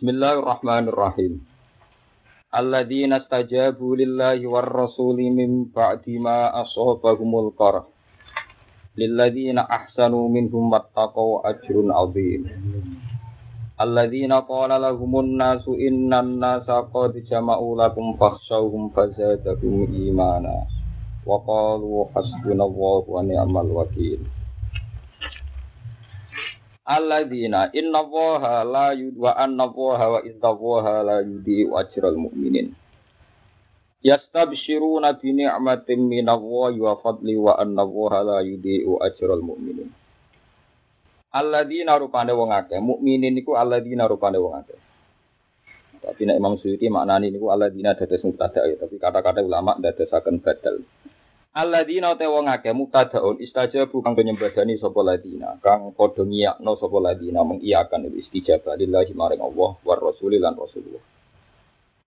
Bismillahirrahmanirrahim. Alladzina stajabu lillahi war rasuli min ba'di ma ashabahumul qarh. Lilladzina ahsanu minhum wattaqau ajrun azim. Alladzina qala lahumun nasu innan nasa qad jama'u lakum fakhshawhum fazadahum imana. Wa qalu hasbunallahu wa ni'mal wakil. Alladzina inna allaha la yud wa anna wa inna allaha la yudhi'u ajral mu'minin. Yastabshiruna bi ni'matin min allahi wa fadli wa anna allaha la yudhi'u ajral mu'minin. Alladzina rupane wong akeh, mukminin niku alladzina rupane wong akeh. Tapi nek Imam Suyuti maknani niku alladzina dados mubtada ya, tapi kata-kata ulama dadosaken badal. Alladzina te wong akeh mubtadaun istajabu kang penyembadani sapa ladina kang padha ngiyakno sapa ladina mengiyakan istijabah lillahi maring Allah war rasuli lan Rasulullah.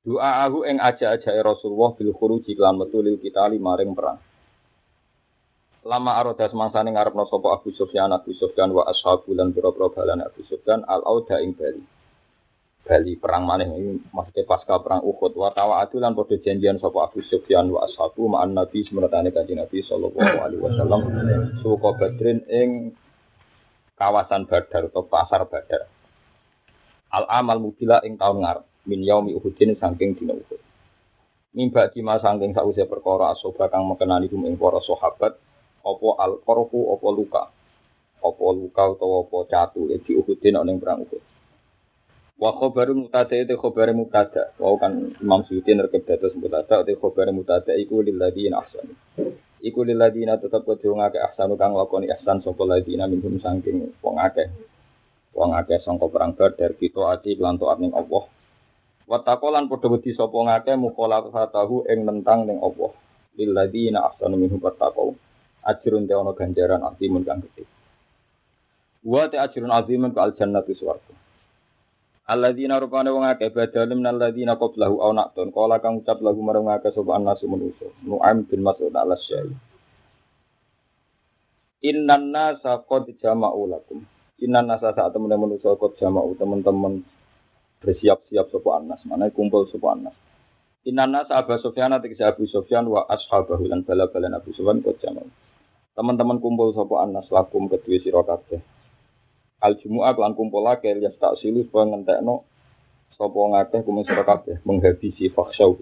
Doa ing aja-ajae Rasulullah bil khuruji lan metu lil kita maring perang. Lama aroda semangsane ngarepno sapa Abu Sufyan Abu Sufyan wa ashabu lan pira-pira balan Abu Sufyan al auda ing Bali. Bali perang maneh ini maksudnya pasca perang Uhud wa tawaatu lan padha janjian sapa Abu Sufyan wa ashabu ma'an Nabi semertane kanjeng Nabi sallallahu alaihi wasallam suka Badrin ing kawasan Badar atau pasar Badar. Al amal mubila ing taun ngarep min yaumi Uhudin saking dina Uhud. Mimba dima saking sause perkara asoba kang mekenani kum ing para sahabat apa al qarfu apa luka. Apa luka utawa apa catu di Uhudin ana ing perang Uhud. Wa khobaru mutada itu khobaru mutada. Wa kan Imam Suyuti nerkep dados mutada itu khobaru mutada iku lilladzina ahsanu. Iku lilladzina tetep kudu ngake ahsanu kang lakoni ihsan sapa ladina minhum saking wong akeh. Wong akeh sangka perang Badar kita ati lan taat ning Allah. Wa taqolan padha wedi sapa ngake mukhalafatahu ing nentang ning Allah. Lilladzina ahsanu minhum wattaqau. Ajrun te ana ganjaran azimun kang gedhe. Wa te ajrun azimun al jannatu swarga. Alladzina rupane wong akeh badal min alladzina qablahu aw naqtun qala kang ucap lagu marang akeh sapa annasu manusa. Nu'aim bin Mas'ud al syai Innan nasa qad jama'u lakum. Innan nasa saat temen manusa qad jama'u teman-teman bersiap-siap sapa annas. Mana kumpul sapa annas. Innan nasa Abu Sufyan tegese Abu Sufyan wa ashabahu lan bala-bala Abu Sufyan qad jama'u. Teman-teman kumpul sapa annas lakum kedue sira kabeh al jumu'ah lan kumpul akeh ya tak silu supaya ngentekno sapa ngakeh kumis sira kabeh menghabisi fakhsyau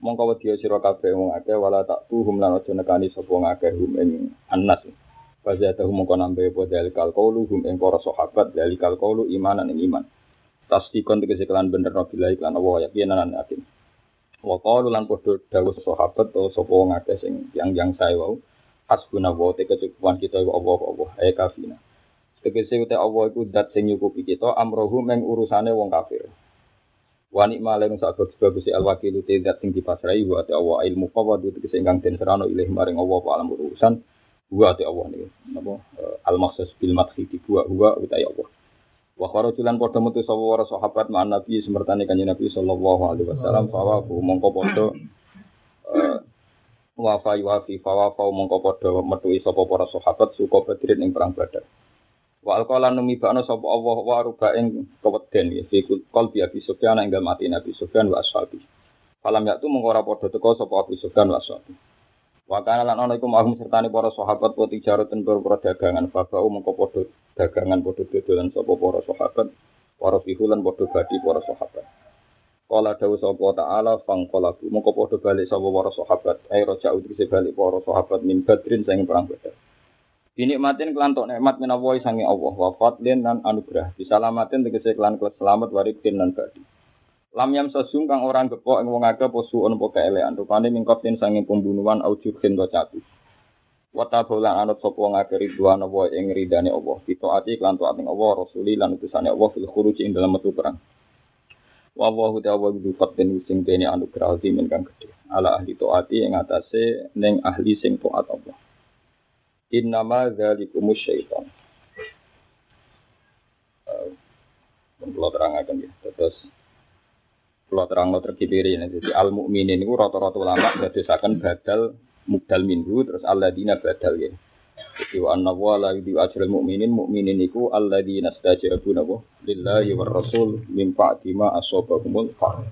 mongko wedi sira kabeh wong akeh wala tak tuhum lan aja nekani sapa ngakeh hum ing annas Fazatahu mongko nambe apa dalikal qaulu hum ing para sahabat dalikal qaulu imanan iman. Tasdikon tegese kelan bener billahi lan Allah yakinan yakin. Wa qalu lan padha dawuh sahabat atau sapa ngakeh sing yang yang saya wau hasbunallahu te kecukupan kita Allah Allah ay kafina Tegese uta Allah iku dat sing nyukupi kita amrohu meng urusane wong kafir. Wa nikma lan sak bagus al wakilu te dat sing dipasrai wa ta Allah ilmu qawadu tegese ingkang den serano ilih maring Allah wa alam urusan wa ta Allah niki. Napa al maksus bil madhi wa huwa uta Allah. Wa kharajulan padha metu sapa para sahabat ma'an Nabi semertane kanjeng Nabi sallallahu alaihi wasallam fawa mongko padha wa fa yuafi fawa fa mongko padha metu sapa para sahabat suka badrin ing perang Badar. Wa alqala numi ba'na sapa Allah wa ruba ing keweden ya fi qalbi Abi Sufyan ing dalem ati Nabi Sufyan wa ashabi. Falam yaktu mengko ora padha teka sapa Abu Sufyan wa ashabi. Wa kana lan ana iku mahum sertane para sahabat wa tijaratan para dagangan babau mengko padha dagangan padha dodolan sapa para sahabat para fihulan padha badi para sahabat. Kala dawuh sapa ta'ala fangqalabu mengko padha balik sapa para sahabat ai raja'u dise balik para sahabat min badrin sing perang badar. Dinikmatin kelantok nikmat minawai sangi Allah wafat dan dan anugerah. Disalamatin tegese kelan selamat waribin dan badi. Lam yam sesung kang orang gepok ing wong posu ono po kaelean rupane mingkotin sangi pembunuhan au jubhin to catu. Wata bolan anut sapa wong akeh ridwan wa ing ridane Allah. Ditaati kelan taat ing Allah rasuli lan utusane Allah fil khuruj ing dalam metu perang. Wa Allahu ta'ala bi fatin sing dene anugerah kang gedhe. Ala ahli taati ing atase ning ahli sing taat Allah. Innama dzalikumus syaitan. Kalau terang akan ya, terus kalau terang lo terkibiri ini, jadi al mukminin itu rata-rata ulama berdasarkan badal mudal minhu terus al ladina badal ya. pasti wa wa la yudhi ajral mu'minin mu'minin iku alladzina stajabu napa lillahi war rasul min ba'di ma asabahumul fa'al.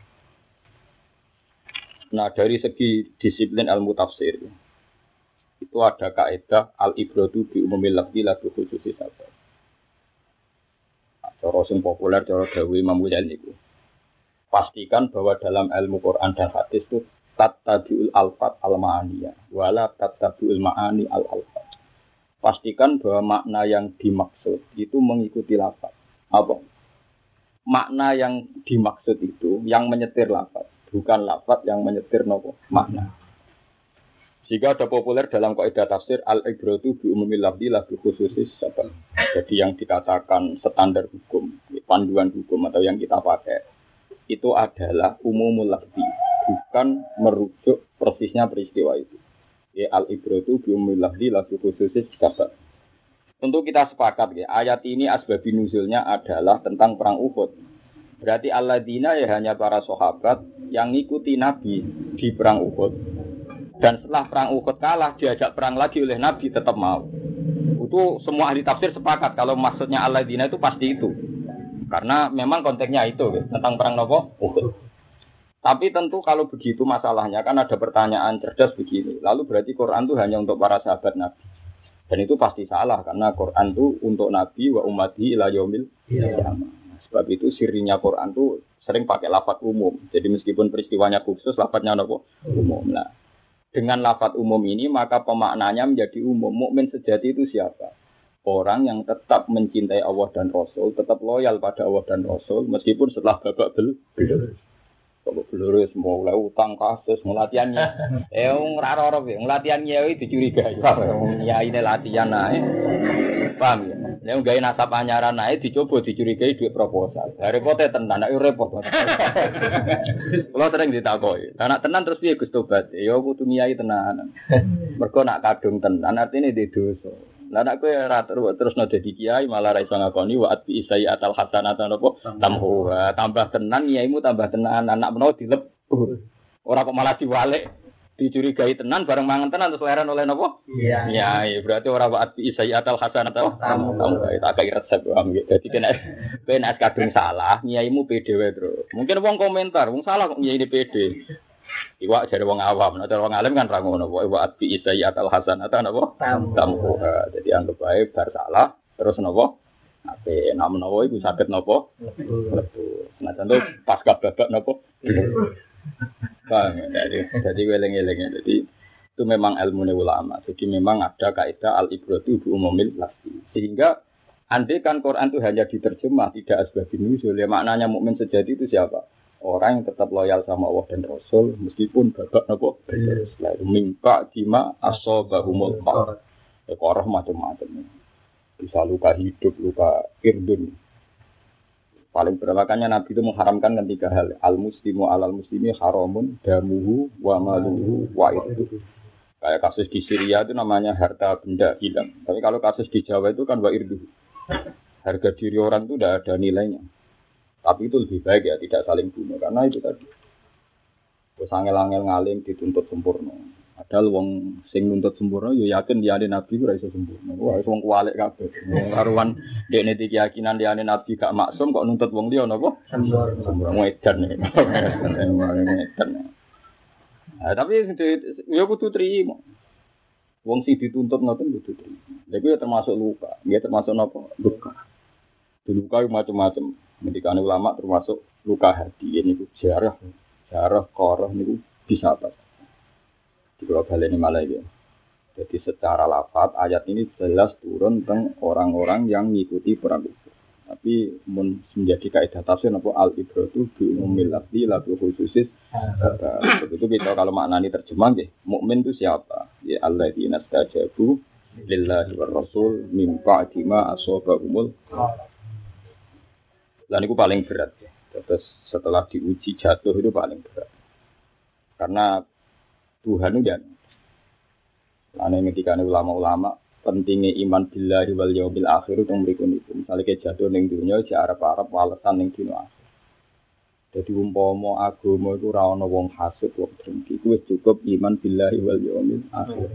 Nah, dari segi disiplin ilmu tafsir itu ada kaidah al ibratu bi umumil lafzi la bi khususi sabab. Cara sing populer cara dawe Imam Ghazali. Pastikan bahwa dalam ilmu Quran dan hadis itu tattabiul alfat al ma'aniyah wala tattabiul ma'ani al alfat. Pastikan bahwa makna yang dimaksud itu mengikuti lafaz. Apa? Makna yang dimaksud itu yang menyetir lafaz, bukan lafaz yang menyetir nopo makna. Jika ada populer dalam kaidah tafsir al ibratu bi umumil lafzi la khususis sabab. Jadi yang dikatakan standar hukum, panduan hukum atau yang kita pakai itu adalah umumul lafzi bukan merujuk persisnya peristiwa itu. Ya al ibratu bi umilahli lagu khususis kabar. Tentu kita sepakat ya, ayat ini asbabi nuzulnya adalah tentang perang Uhud. Berarti alladzina ya hanya para sahabat yang ngikuti Nabi di perang Uhud. Dan setelah perang Uhud kalah, diajak perang lagi oleh Nabi tetap mau. Itu semua ahli tafsir sepakat kalau maksudnya alladzina itu pasti itu. Karena memang konteksnya itu ya, tentang perang Nopo Uhud. Tapi tentu kalau begitu masalahnya kan ada pertanyaan cerdas begini. Lalu berarti Quran itu hanya untuk para sahabat Nabi. Dan itu pasti salah karena Quran itu untuk Nabi wa umati ila yaumil yeah. Sebab itu sirinya Quran itu sering pakai lafat umum. Jadi meskipun peristiwanya khusus lafadznya apa? Umum. Nah, dengan lafat umum ini maka pemaknanya menjadi umum. Mukmin sejati itu siapa? Orang yang tetap mencintai Allah dan Rasul, tetap loyal pada Allah dan Rasul meskipun setelah babak belur. Kalau belur semua mulai utang kasus, ngelatihannya. Eh, ngerara orang ya, ngelatihannya itu dicurigai. Ya ini latihan naik. Paham ya? Nek gawe nasab anyaran naik dicoba dicurigai duit proposal. Lah repote tenan, nek repot. Kalau sering ditakoki. Anak tenan terus piye Gus tobat? Ya kudu ngiyai tenan. Mergo nak kadung tenan artine di dosa. Lah nek kowe ora terus no dadi kiai malah ra iso ngakoni wa ati isai atal hasanatan apa tamhu tambah tenan kiaimu tambah tenan anak menawa dilebur. Ora kok malah diwalik dicurigai tenan bareng mangan tenan terus leren oleh nopo? Iya. Iya, iya. berarti ora wa ati isai atal hasanatan tamhu. Tak kaya resep paham gitu. Dadi kena kena kadung salah, kiaimu pede wae, Bro. Mungkin wong komentar, wong salah kok kiai pede. Iwa jadi wong awam, nah wong alim kan rangu nopo. Iwa atbi isai atal hasan atau nopo. Tampu. Jadi anggap baik bar salah, terus nopo. Ape nama nopo ibu sakit nopo. Nah tentu pas babak Bang, jadi jadi weleng weleng jadi itu memang ilmu ulama. Jadi memang ada kaidah al ibratu bu umumil lasti. Sehingga andai kan Quran itu hanya diterjemah tidak asbabun nuzul, ya maknanya mukmin sejati itu siapa? orang yang tetap loyal sama Allah dan Rasul meskipun babak nopo lalu mimpa dima asobahumul pak ekoroh macam-macam. Bisa luka hidup luka irdun paling berlakannya Nabi itu mengharamkan kan tiga hal. Al muslimu alal muslimi haramun damuhu wa maluhu wa itu kayak kasus di Syria itu namanya harta benda hilang. Tapi kalau kasus di Jawa itu kan wa irdu harga diri orang itu udah ada nilainya. Tapi itu lebih baik ya tidak saling bunuh. Karena itu tadi. Terus angel-angel ngalim dituntut sempurna. Ada wong sing nuntut sempurna yo yakin dia ada nabi ora iso sempurna. Wah, wong kualik kabeh. Wong karuan dekne iki keyakinan dia ada nabi gak maksum kok nuntut wong liya napa? Sempurna. Sempurna edan. Edan. Nah, tapi yo kudu trimo. Wong sing dituntut ngoten kudu trimo. Lha ya termasuk luka, ya termasuk napa? Luka. Luka macam-macam. Ketika ulama termasuk luka hati ini jarah, jarah, koroh ini bisa apa? Di kalau ini malah ya. Jadi secara lafat ayat ini jelas turun tentang orang-orang yang mengikuti perang itu. Tapi menjadi kaidah tafsir apa al ibratu bi umumil lafzi la khususis. Itu kita kalau maknani terjemah nggih, mukmin itu siapa? Ya alladzina stajabu lillahi war rasul min ba'di ma asabahumul dan itu paling berat. Ya. Terus setelah diuji jatuh itu paling berat. Karena Tuhan itu dan Lain ketika ulama-ulama pentingnya iman billahi wal yaumil akhir itu mereka itu. Misalnya kayak jatuh neng dunia, si Arab Arab walesan neng dunia akhir. Jadi umpama agama itu rawono wong hasud, wong drengki, itu cukup iman billahi wal yaumil akhir.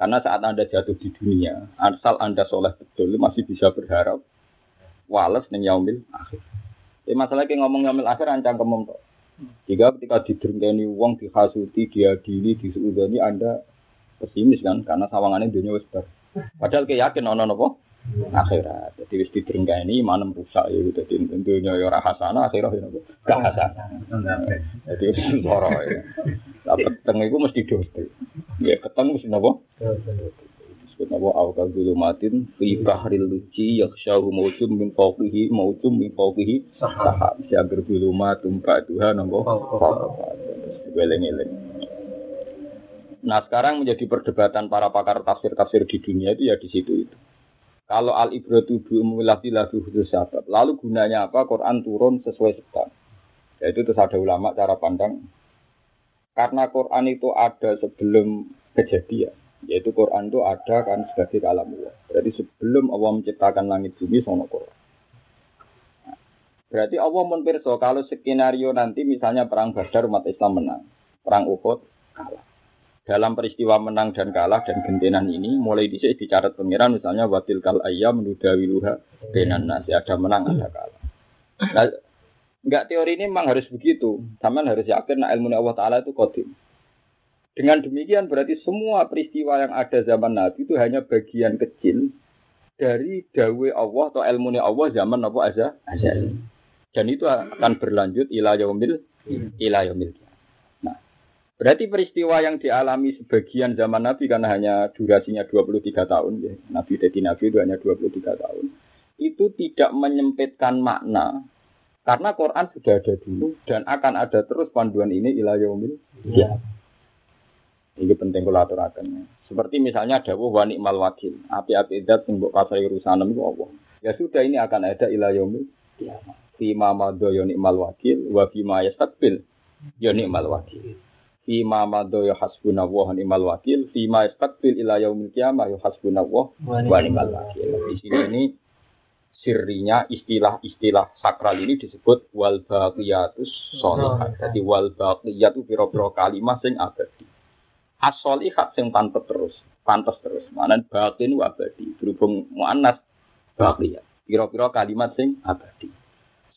Karena saat Anda jatuh di dunia, asal Anda soleh betul, masih bisa berharap wales ning yaumil akhir. Tapi masalah kayak ngomong yaumil akhir ancang kemem tok. Jika ketika didrengkeni wong dihasuti, diadili, disuudani Anda pesimis kan karena sawangannya dunia wis. Padahal kayak yakin ono napa? Akhirat. Jadi wis didrengkeni manem rusak ya dadi dunia ya ora hasanah akhirat ya napa? Gak hasanah. Jadi wis loro ya. Lah peteng iku mesti dosa. Ya peteng mesti napa? Disebut nama au kadzulumatin fi bahril luci yakhshahu mawjum min fawqihi mawjum min fawqihi sahab siagar dzulumatum ba'duha napa weleng-eleng Nah sekarang menjadi perdebatan para pakar tafsir-tafsir di dunia itu ya di situ itu. Kalau al ibratu bi umulati lagu sabab, lalu gunanya apa? Quran turun sesuai sebab. Yaitu terus ada ulama cara pandang. Karena Quran itu ada sebelum kejadian yaitu Quran itu ada kan sebagai kalam Allah. Berarti sebelum Allah menciptakan langit bumi sono Quran. berarti Allah menpirso kalau skenario nanti misalnya perang Badar umat Islam menang, perang Uhud kalah. Dalam peristiwa menang dan kalah dan gentenan ini mulai dicek dicatat pengiran misalnya watil kal ayam menudawiluha benan nasi ada menang ada kalah. Nah, enggak teori ini memang harus begitu. Sama harus yakin nah ilmu Allah Taala itu kodim. Dengan demikian berarti semua peristiwa yang ada zaman Nabi itu hanya bagian kecil dari dawe Allah atau ilmu Allah zaman apa aja. Dan itu akan berlanjut ila yaumil ila yaumil. Nah, berarti peristiwa yang dialami sebagian zaman Nabi karena hanya durasinya 23 tahun ya. Nabi jadi Nabi itu hanya 23 tahun. Itu tidak menyempitkan makna karena Quran sudah ada dulu dan akan ada terus panduan ini ila yaumil ya. Ini penting kula aturaken. Seperti misalnya dawuh wa nikmal wakil. Api-api dat sing mbok kasai urusanem iku Allah. Ya sudah ini akan ada ila yaumil kiamat. Fi ma madha ya nikmal wakil wa fi ma yastaqbil ya nikmal wakil. Fi ma madha ya hasbunallah wa nikmal wakil, fi ma yastaqbil ila yaumil kiamah ya hasbunallah wa nikmal wakil. Di sini ini sirrinya istilah-istilah sakral ini disebut wal baqiyatus sholihat. Jadi wal baqiyatu pira-pira kalimat sing abadi as-solihat sing pantes terus, pantes terus. Mana batin wa abadi, berhubung muannas baqiyah. Pira-pira kalimat sing abadi.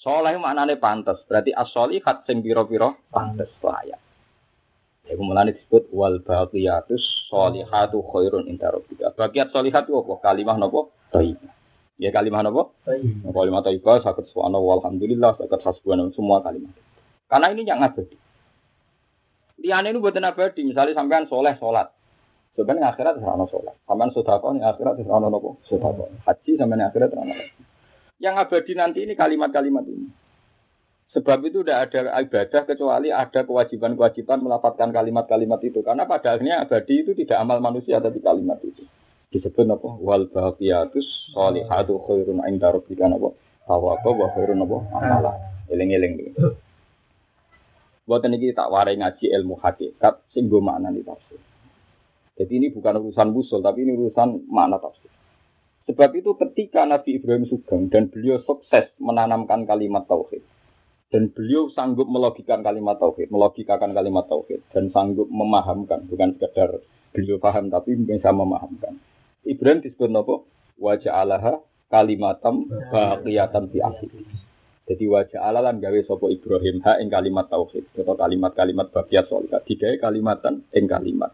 Soleh maknane pantes, berarti as-solihat sing pira-pira pantes layak. Ya kemudian disebut wal baqiyatus solihatu khairun inda rabbika. Baqiyat solihat itu apa? Kalimah napa? Thayyibah. Ya kalimah napa? Thayyibah. Kalimah thayyibah sakit subhanallah walhamdulillah sakit hasbunallah semua kalimat. Karena ini yang abadi. Liane itu buatan abadi. Misalnya sampean soleh sholat. Sebenarnya akhirat serana sholat. Sampean sodako nih akhirat serana nopo sodako. Haji sampean akhirat serana Yang abadi nanti ini kalimat-kalimat ini. Sebab itu tidak ada ibadah kecuali ada kewajiban-kewajiban melapatkan kalimat-kalimat itu. Karena pada akhirnya abadi itu tidak amal manusia tapi kalimat itu. Disebut apa? Wal baqiyatus sholihatu khairun inda rabbika apa? Tawaka wa khairun apa? Amalah. Eling-eling. Buatan ini tak warai ngaji ilmu hakikat sing makna di tafsir. Jadi ini bukan urusan usul, tapi ini urusan makna tafsir. Sebab itu ketika Nabi Ibrahim Sugeng dan beliau sukses menanamkan kalimat tauhid dan beliau sanggup melogikan kalimat tauhid, melogikakan kalimat tauhid dan sanggup memahamkan, bukan sekedar beliau paham tapi bisa memahamkan. Ibrahim disebut nopo wajah Allah kalimatam baqiyatan fi akhir. Jadi wajah alalan gawe sopo Ibrahim ha ing kalimat tauhid atau kalimat-kalimat bagiat solika digawe kalimatan ing kalimat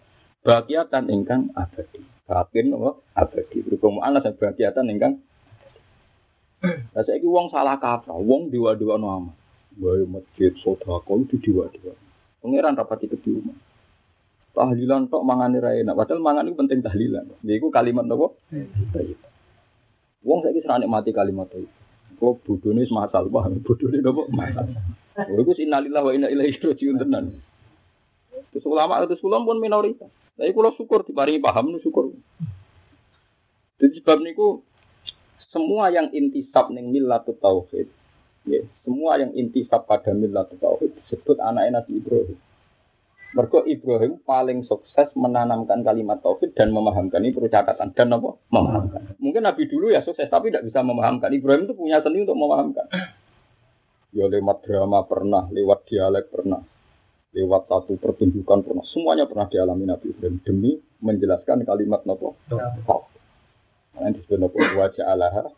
bagiatan ingkang abadi. Bakin apa abadi. Berhubung anak dan bagiatan ingkang Lah saiki wong salah kaprah, wong no amat. Wae masjid sedekah itu diwa-diwa. Pangeran rapati kediuman. Tahlilan tok mangane ra enak, padahal mangan itu penting tahlilan. Iku kalimat napa? Wong saiki serane mati kalimat itu. Kok bodone wis masal, paham? Bodone nopo masal. Lha iku innalillahi wa inna ilaihi rajiun tenan. Terus ulama itu sulam pun minoritas. Tapi kalau syukur diparingi paham syukur. Jadi sebab niku semua yang intisab ning millatut tauhid, ya, semua yang intisab pada millatut tauhid disebut anak Nabi Ibrahim. Mergo Ibrahim paling sukses menanamkan kalimat tauhid dan memahamkan ini perlu catatan dan apa? Memahamkan. Mungkin Nabi dulu ya sukses tapi tidak bisa memahamkan. Ibrahim itu punya seni untuk memahamkan. Ya lewat drama pernah, lewat dialek pernah, lewat satu pertunjukan pernah semuanya pernah dialami Nabi Ibrahim demi menjelaskan kalimat nopo Karena disebut nopo wajah Allah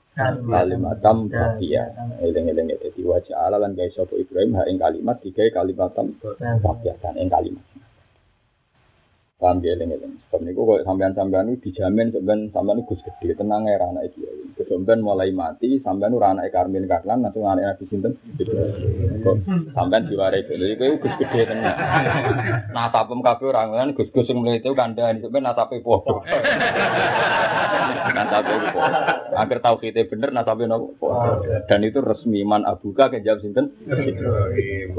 kalimatam bakia eleng-eleng jadi wajah Allah lan guys sopo Ibrahim ha ing kalimat tiga kalimatam bakia dan ing kalimat Paham ya eling eling. Sebab niku kok sampean-sampean itu dijamin sampean sampean itu gus gede tenang ya anak iki. Sampean mulai mati sampean ora anak Karmin Karlan langsung anak Nabi sinten. Kok sampean diwarai dulu iku gus gede tenang. Nasabem kabeh ora ngono gus-gus sing mulai itu kandhani sampean nasabe padha. Nasabe padha. Agar tauhide bener nasabe nopo. Dan itu resmi man abuka ke jawab sinten.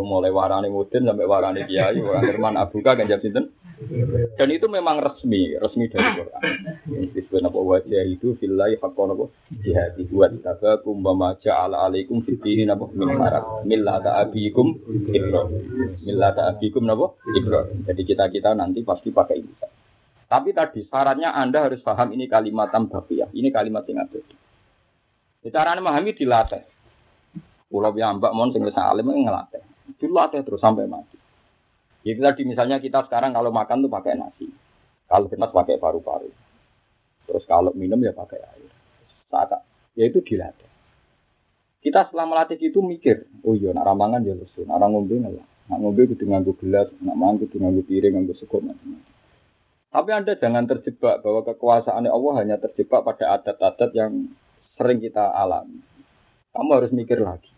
Mulai warani mudin sampai warani kiai, agar man abuka ke jawab sinten. Dan itu memang resmi, resmi dari Quran. Disebut apa wajah itu fillahi haqqan apa jihadi wa tabakum wa ma ja'ala alaikum fid dini napa min haraj millata abikum Ibrahim. Millata abikum napa Ibrahim. Jadi kita-kita nanti pasti pakai ini. Tapi tadi syaratnya Anda harus paham ini kalimat tambahiyah. Ini kalimat yang ada. Caranya memahami dilatih. Pulau yang mbak mon sing alim ngelatih. Dilatih terus sampai mati. Itu tadi misalnya kita sekarang kalau makan tuh pakai nasi. Kalau kita pakai paru-paru. Terus kalau minum ya pakai air. Saat ya itu dilatih. Kita setelah melatih itu mikir, oh iya, nak ramangan ya lesu, nak ngombe nggak nak ngombe kudu nganggo gelas, nak mangan piring, macam-macam. Tapi Anda jangan terjebak bahwa kekuasaan Allah hanya terjebak pada adat-adat yang sering kita alami. Kamu harus mikir lagi.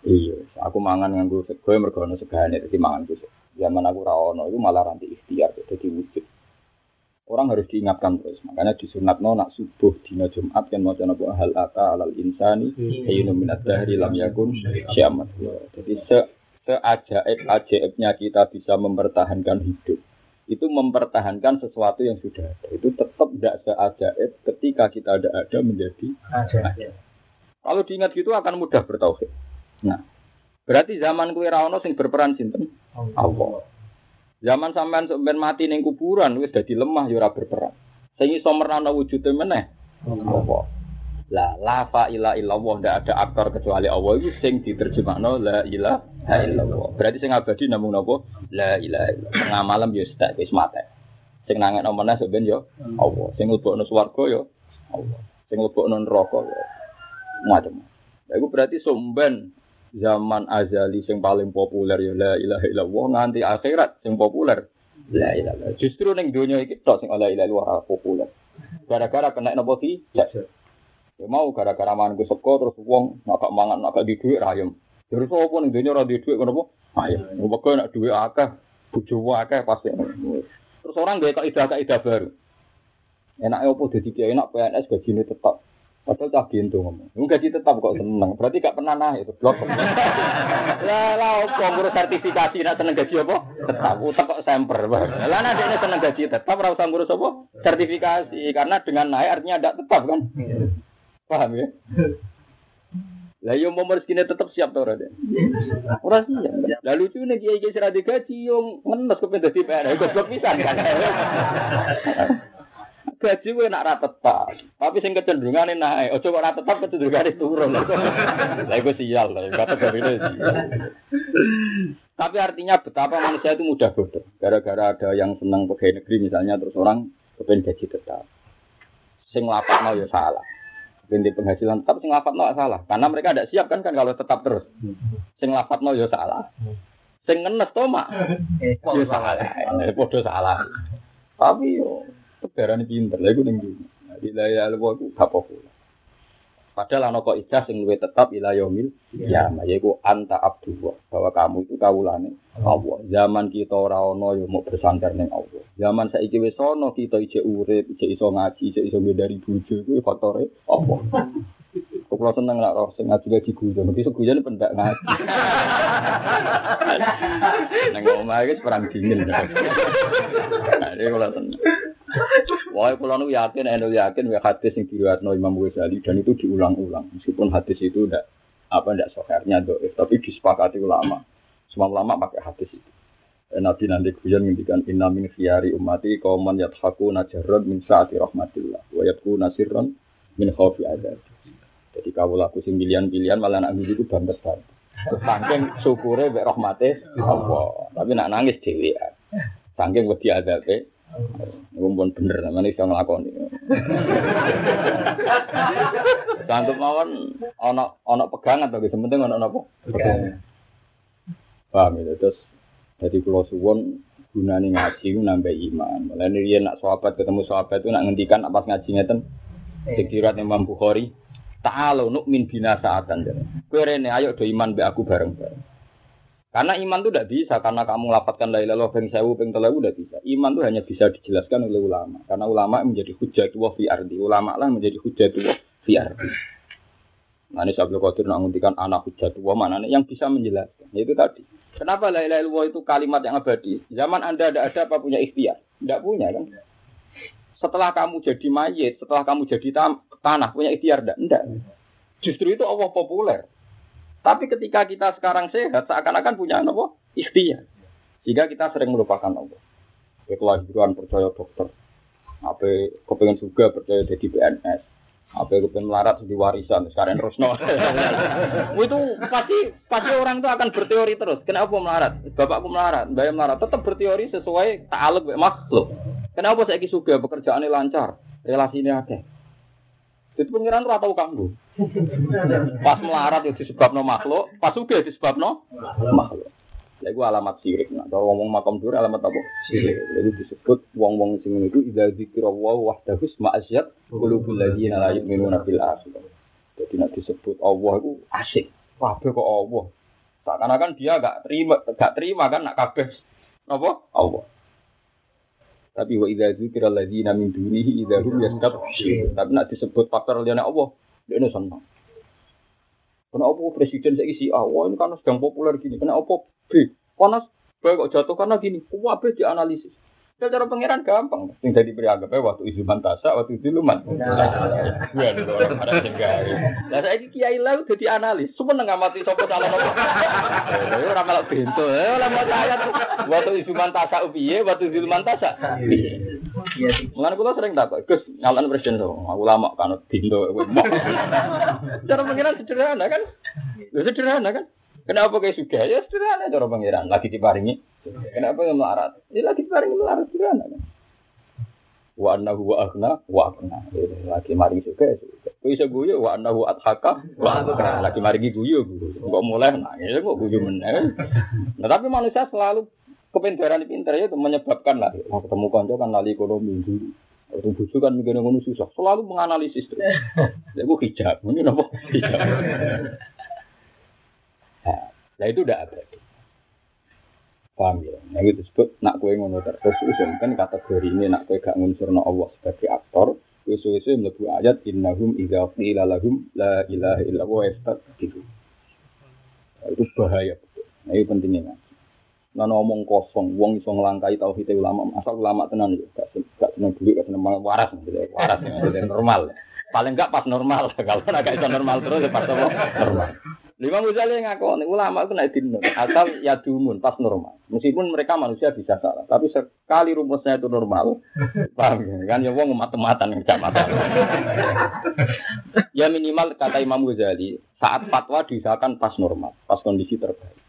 Iya, aku mangan nganggo sego mergo ono segane dadi mangan ku. Zaman aku ra ono itu malah ranti ikhtiar dadi wujud. Orang harus diingatkan terus. Makanya di sunatno nak subuh dina Jumat kan mau napa hal ata alal insani hayyun minad dahri lam yakun syamat. Jadi se seajaib ajaibnya kita bisa mempertahankan hidup itu mempertahankan sesuatu yang sudah ada. Itu tetap tidak seajaib ketika kita ada ada menjadi ajaib. Kalau diingat gitu akan mudah bertauhid. Nah, berarti zaman kue rawono sing berperan sinten? Allah. Zaman sampean sampean mati ning kuburan wis dadi lemah ya ora berperan. Sing iso merana wujude meneh Allah. La la fa ila illallah ndak ada aktor kecuali Allah itu sing diterjemahno la ilaha illallah. Berarti sing abadi namung napa? La ilaha illallah. Tengah malam ya sedak wis mate. Sing nangekno meneh sampean ya Allah. Sing mlebokno swarga ya Allah. Sing mlebokno neraka ya macam. Iku berarti somben zaman azali sing paling populer ya la ilaha illallah. Nganti akhirat sing populer la ilaha justru ning donya iki tok sing la ilaha illallah populer. Gara-gara kena napa ki ya mau gara-gara mangan seko terus wong nak gak mangan nak gak dhuwit ayam terus opo ning donya ora di dhuwit ngono ayam mergo nak dhuwit akeh bojo akeh pasti. Terus orang gawe kaidah kaidah baru. Enaknya opo dadi kiai? Enak PNS gajine tetap Padahal cah gintu ngomong. Lu gaji tetap kok seneng. Berarti gak pernah naik itu blok. Lah lah opo ngurus sertifikasi nak seneng gaji apa? Tetap utak kok semper. Lah nek ini seneng gaji tetap ora usah ngurus apa? Sertifikasi karena dengan naik artinya tidak tetap kan? Paham ya? Lah yo mau rezekine tetap siap to ora deh. Ora siap. Lah lucu nih kiai kiai seradi gaji yo ngenes kepen dadi PNS. Goblok pisan kan. Gaji gue nak rata tetap, tapi sing kecenderungan naik. Ojo kok rata tetap kecenderungan turun. Lah iku sial lah, kata ini. Tapi artinya betapa manusia itu mudah bodoh. Gara-gara ada yang senang pegawai negeri misalnya terus orang kepengen gaji tetap. Sing lapak mau ya salah. Binti penghasilan tetap sing lapat mau salah. Karena mereka tidak siap kan kan kalau tetap terus. Sing lapat mau ya salah. Sing ngenes to mak. Ya salah. Bodoh salah. Tapi yo Darane pinter, lha iku ning dunya. Di laya luwa ku gak populer. Padahal ana kok ijazah sing luwih tetap ila yaumil ya yaiku anta abdullah bahwa kamu itu kawulane Allah. Zaman kita ora ana ya mau bersandar ning Allah. Zaman saiki wis ana kita ijek urip, ijek iso ngaji, ijek iso dari bojo iku faktore Allah. Kula seneng lah roh sing ngaji ngaji guyon. Mesti guyon pendak ngaji. Nang omah iki perang dingin. Nah, kula seneng. Wah, kalau nu yakin, enu yakin, ya hadis yang diriwayatkan Imam Ghazali dan itu diulang-ulang. Meskipun hadis itu tidak apa tidak sohernya doif, tapi disepakati ulama. Semua ulama pakai hadis itu. Dan Nabi nanti kujan ngendikan inna min khiyari ummati kauman yathaku najarrod min saati rahmatillah wa nasirron min khawfi adab. Jadi kau laku sing pilihan-pilihan malah anak itu banget banget. Saking syukure mbek rahmate Allah. Tapi nak nangis dhewean. Saking wedi adabe. Ngumpul bener namanya iso nglakoni. Sanggup mawon ana ana pegangan to penting ana napa? Pegangan. Paham ya terus jadi kalau suwon gunane ngaji ku nambah iman. Mulane riyen nak sahabat ketemu sahabat itu nak ngendikan pas ngaji ngeten sekirat Imam Bukhari Ta'alu nu'min bina sa'atan. Kowe rene ayo do iman be aku bareng-bareng. Karena iman itu tidak bisa karena kamu lapatkan la ilaha ping sewu ping telu tidak bisa. Iman itu hanya bisa dijelaskan oleh ulama. Karena ulama menjadi hujjatullah fi ardi. Ulama lah menjadi hujjatullah fi ardi. Nah ini Sabtu Qadir nak nguntikan anak hujjatullah mana yang bisa menjelaskan. Itu tadi. Kenapa la ilaha itu kalimat yang abadi? Zaman Anda ada ada apa punya ikhtiar? Tidak punya kan? Setelah kamu jadi mayit, setelah kamu jadi tanah, punya ikhtiar tidak? Tidak. Justru itu Allah populer. Tapi ketika kita sekarang sehat, seakan-akan punya apa? Ikhtiar. Sehingga kita sering melupakan Allah. Kelahiran percaya dokter. Apa kepengen juga percaya jadi PNS. Apa kepengen melarat di warisan sekarang terus no. itu pasti pasti orang itu akan berteori terus. Kenapa melarat? Bapakku melarat, bayar melarat. Tetap berteori sesuai ta'aluk makhluk. Kenapa saya suka pekerjaannya lancar, relasinya ada. Itu pengiran ora tau kanggo. Pas melarat ya disebabno makhluk, pas juga disebabno makhluk. Lha iku alamat sirik. Nah, ngomong makam dur alamat apa? Sirik. Jadi disebut wong-wong sing itu idza zikrullah wahdahu ma'asyat qulubul ladzina la yu'minuna bil akhir. Jadi nak disebut Allah itu asik. Kabeh kok Allah. Seakan-akan dia gak terima, gak terima kan nak kabeh apa? Allah. Tapi wa idza dzikra alladziina min dunihi idza hum yastabshirun. Tapi nak disebut faktor liyane Allah, dia ini senang. Kenapa presiden saya isi A? Wah ini karena sedang populer gini. Kenapa B? Panas B kok jatuh karena gini. B dianalisis. Ya cara pangeran gampang. Yang tadi beri anggap waktu isu mantasa, waktu itu luman. Iya, orang ada senggari. Nah saya kiai lah udah dianalis. Semua ngamati sopo salah nopo. Ya ora melok bento. Ya ora mau ayat. Waktu isu mantasa upiye, waktu isu mantasa. Mengenai kula sering takut, Gus, ngalan presiden so, ulama kan bento. Cara pangeran sederhana kan? Sederhana kan? Kenapa kayak suka? Ya sederhana cara pangeran. Lagi diparingi Kenapa yang melarat? Ini lagi bareng melarat sederhana kan. Wa annahu wa aghna wa aghna. Lagi maring juga ya suka. Kok iso guyu wa annahu adhaka wa adhaka. Lagi maringi guyu. Kok mulai nangis kok guyu meneh. Nah tapi manusia selalu kepintaran pintar ya itu menyebabkan lah. Nah, ketemu konco kan lali ekonomi dulu. Itu busu kan mikir ngono susah. Selalu menganalisis tuh. Ya gue hijab. Ini apa? Hijab. Nah, itu udah abadi. Paham ya? Nah itu disebut nak kue ngono terus kan kategori ini nak kue gak ngunsurno Allah sebagai aktor Suwe-suwe mlebu ayat innahum idza qila la ilaha illallah gitu. Nah, itu bahaya. Nah, itu pentingnya. Nah, ngomong kosong, wong iso ngelangkai tauhid ulama, asal ulama tenan ya, gak gak seneng dulu, gak seneng waras, waras, normal. Paling gak pas normal, kalau gak iso normal terus ya pas normal. Lima Ghazali ngaku ulama itu naik dinun asal ya dumun pas normal. Meskipun mereka manusia bisa salah, tapi sekali rumusnya itu normal, paham ya? Kan ya wong mata-matan yang mata. ya minimal kata Imam Ghazali saat fatwa diusahakan pas normal, pas kondisi terbaik.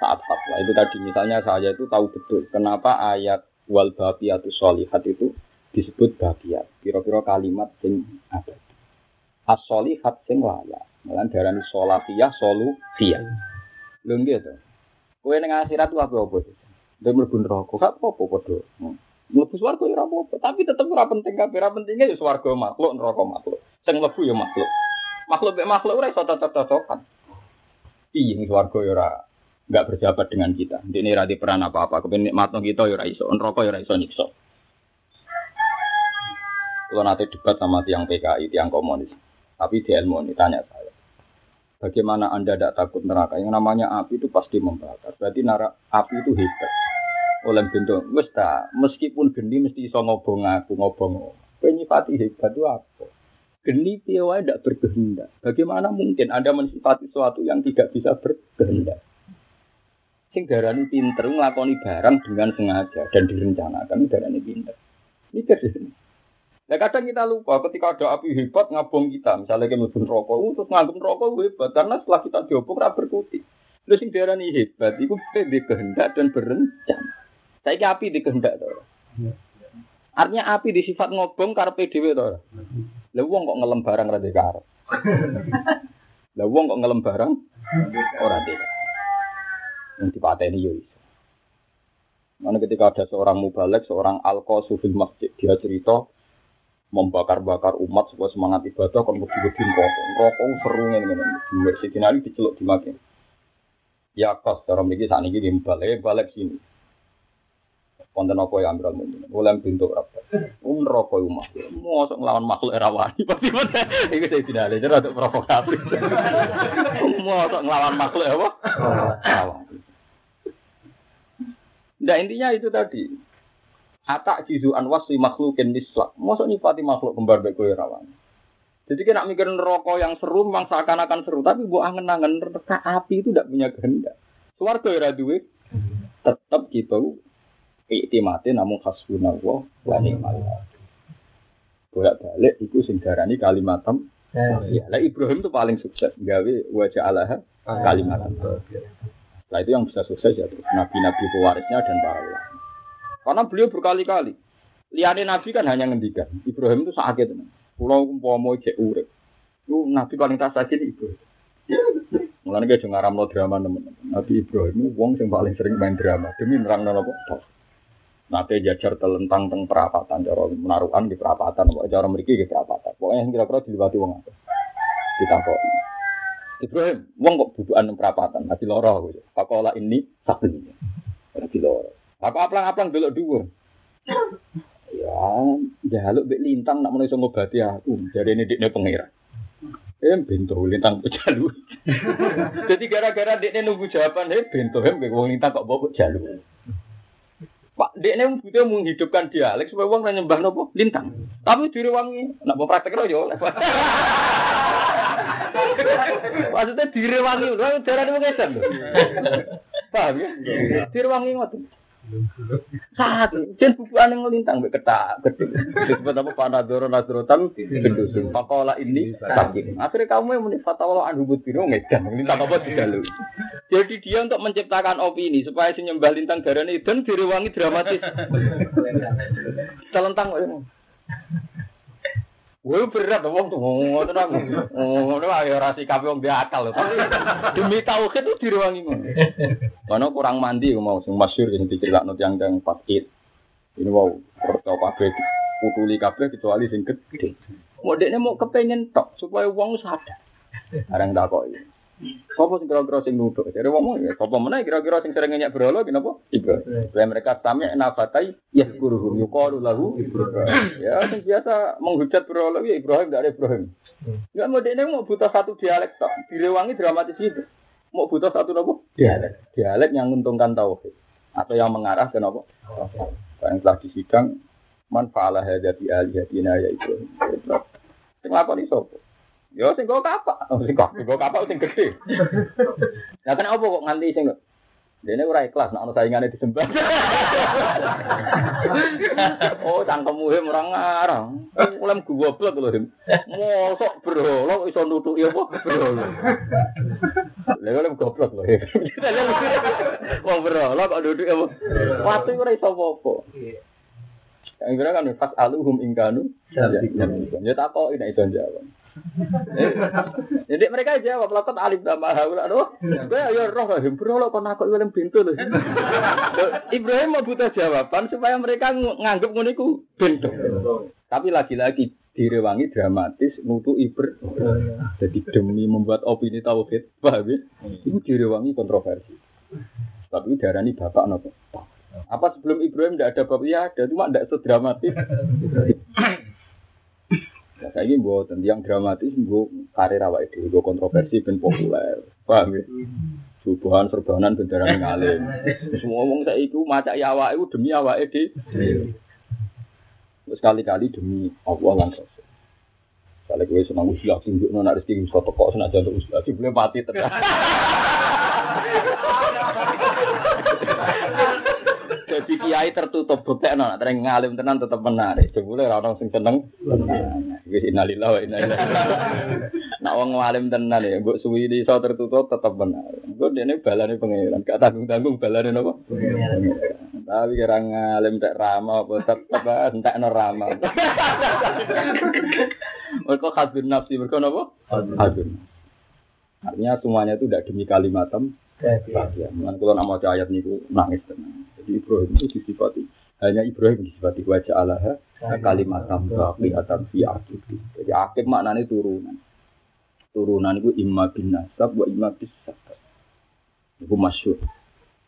Saat fatwa itu tadi misalnya saya itu tahu betul kenapa ayat wal baqiyatu sholihat itu disebut baqiyat. Kira-kira kalimat sing ada. As-sholihat sing layak Malah darani solatiyah solutiyah. Lho nggih to. Kowe ning akhirat ku apa apa? Dia mlebu neraka, gak apa-apa padha. Mlebu swarga ya apa-apa, tapi tetep ora penting kabeh, ora pentingnya ya swarga makhluk, neraka makhluk. Sing mlebu ya makhluk. Makhluk mek makhluk ora iso cocok-cocokan. Ning swarga ya ora enggak berjabat dengan kita. Ini ra di peran apa-apa, kepen nikmatno kita ya iso, neraka ya iso nyiksa. Kalau nanti debat sama tiang PKI, tiang komunis, tapi di ilmu ini tanya saya. Bagaimana Anda tidak takut neraka? Yang namanya api itu pasti membakar. Berarti nara, api itu hebat. Oleh bentuk, mesta, meskipun geni mesti iso ngobong aku, ngobong. Penyifati hebat itu apa? Geni piawai tidak berkehendak. Bagaimana mungkin Anda mensifati sesuatu yang tidak bisa berkehendak? Sing darani pinter barang dengan sengaja dan direncanakan darani pinter. Mikir Nah kadang kita lupa ketika ada api hebat ngabong kita, misalnya kita mlebu rokok, uh, terus rokok hebat karena setelah kita diobong ra berkutik. Terus sing diarani hebat iku di kehendak dan berencana. Saya api di kehendak to. Artinya api di sifat ngobong karepe dhewe to. Lah wong kok ngelem barang ra karep. Lah wong kok ngelem barang ora dhewe. Yang dipateni yo. Mana ketika ada seorang mubalek, seorang alko sufil masjid, dia cerita membakar-bakar umat supaya semangat ibadah kon mesti gedin rokok. Rokok seru ngene ngene. Dua Sidin Ali diceluk di makin. Ya kos cara mriki saat ini balik balik sini. Konten apa ya ambil mungkin. Oleh pintu apa? Um rokok umat. Mosok ngelawan makhluk era wani. Pasti bener. Iki saya tidak ada jadi untuk provokatif. Mosok ngelawan makhluk apa? Nah intinya itu tadi. Atak jizu anwas si makhlukin mislak. Masuk nyifati makhluk kembar baik kowe rawan. Jadi kena mikirin rokok yang seru memang seakan-akan seru, tapi buat angen-angen reka api itu tidak punya kehendak. Suwarga ya duwe tetap gitu iktimati namun hasbunallah wa ni'mal Bolak balik itu sing darani kalimatam. Ya, lah Ibrahim itu paling sukses gawe wajah Allah kalimatam. Nah itu yang bisa sukses ya nabi-nabi pewarisnya dan para ulama. Karena beliau berkali-kali. Liane Nabi kan hanya ngendikan. Ibrahim itu sakit. Pulau umpama cek urip. Itu Nabi paling tak sakit Ibrahim. Mulane ge ngaramno drama teman-teman. Nabi Ibrahim wong yang paling sering main drama demi nerangno apa? Nabi jajar telentang teng perapatan cara menaruhan di perapatan, cara mriki di perapatan. Pokoknya yang kira-kira diliwati wong akeh. Ditakoki. Ibrahim, wong kok bubukan perapatan, nanti loro gitu. Pakola ini sakit. Nanti loro. Apa aplang-aplang dulu dhuwur. Ya, jaluk mbek lintang nak menawa iso ngobati aku. Jadi ini dikne pengira. Eh bento lintang jaluk. Jadi gara-gara dikne nunggu jawaban, eh bento hem wong lintang kok bawa jaluk. Pak, dekne butuh menghidupkan dialek supaya wong nyembah nopo lintang. Tapi direwangi, nak mau praktek yo. Maksudnya direwangi, lho jarane wong lho. Paham ya? Direwangi ngoten. Saat jen bubukan yang melintang mbek ketak gede. Disebut apa panadoro nasrotan gendusun. Pakola ini sakit. Akhirnya kamu yang muni fatwa an hubut biru ngedan melintang apa didalu. Jadi dia untuk menciptakan opini supaya si nyembah lintang darane dan direwangi dramatis. Telentang kok. Wah berat wong tuh ngono aku. Ngono ayo ora sikap wong dia akal tapi demi tauhid itu direwangi ngono. Karena kurang mandi mau sing masyhur sing diceritakno tiyang-tiyang pas Id. Ini wow, percaya kabeh putuli kabeh kecuali sing gede. Mau dekne mau kepengen tok supaya wong sadar. Arang takoki. Sopo sing kira-kira sing nuduh? Jadi wong ya sapa meneh kira-kira sing sering nyak berhala kenapa? Ibrahim. Supaya mereka sami nafatai ya guruhum yuqalu lahu Ibrahim. Ya sing biasa menghujat berhala ya Ibrahim dari Ibrahim. Enggak mau dekne mau butuh satu dialek tok, direwangi dramatis itu. Mau butuh satu nopo? Dialek. Dialek yang menguntungkan tauhid atau yang mengarah ke nopo? Yang telah disidang man fa'ala hadza bi alihatina ya Ibrahim. Sing lakoni sapa? Ya sing kok kapak, oh, sing kok sing kapak sing gede. Lah kenapa kok nganti sing Dene ora ikhlas nek ana saingane disembah. oh, cangkemmu hem ora ngarang. Mulai goblok lho, Him. Mosok bro, lo iso nutuki apa bro. Lha kok goblok lho. Wong bro, lo kok duduk apa? Watu ora iso apa-apa. Yang kira kan pas aluhum ingkanu. Ya tak kok ini itu jawab. Jadi mereka jawab lakot alif nama haula aduh. Gue ya roh lah lo kon aku film pintu loh. Ibrahim mau butuh jawaban supaya mereka nganggep ngono iku pintu. Tapi lagi-lagi direwangi dramatis mutu iber. Jadi demi membuat opini tauhid, paham ya? Itu direwangi kontroversi. Tapi darani bapak nopo. Apa sebelum Ibrahim tidak ada bapak? Ya ada, cuma tidak sedramatis. Nah, saya ini buat yang dramatis, buat karir awak itu, buat kontroversi ben populer, paham ya? Subuhan serbanan bendera ngalim. Semua ngomong saya itu maca ya awak itu demi awak itu. Sekali-kali demi Allah langsung. Kalau gue senang usia, tunjuk nona rezeki bisa toko senang jantung usia, sih boleh mati terus. Jadi kiai tertutup buktekno nek tereng ngalim tenan tetep menarik. Jebule ora ono sing seneng. Wis innalillahi wa inna ilaihi. Nek wong ngalim tenan ya mbok suwi iso tertutup tetep menarik. Engko dene balane pangeran, gak tanggung-tanggung balane napa? Tapi kira ngalim tak rama apa tetep entekno rama. Mereka hadun nafsi, mereka napa? Hadun. Artinya semuanya itu tidak demi kalimatam bahagia. Kalau nama ayat niku nangis tenang. Jadi Ibrahim itu disifati hanya Ibrahim disifati wajah Allah kalimatam baqiyatan fi akib. Jadi akib maknanya turunan. Turunan itu imma bin nasab wa imma bis sabab. Itu masyhur.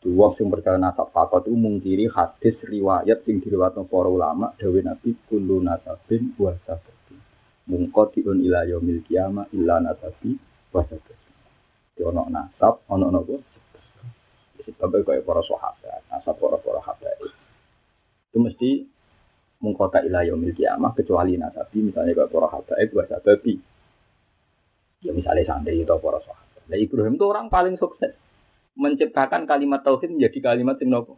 Dua sing percaya nasab fakot itu mungkiri hadis riwayat sing diriwayatno para ulama dawe Nabi kullu nasabin wa sababin. Mungqatiun ila yaumil qiyamah illa nasabi wa sababin. Ono nasab, ono nopo. Sebab kaya para sahabat, nasab para para sahabat. Itu mesti mengkota ilayah yaumil kiamah kecuali nasabi misalnya kaya para itu bahasa babi. Ya misalnya santri itu para sahabat. Nah Ibrahim itu orang paling sukses menciptakan kalimat tauhid menjadi kalimat yang nopo.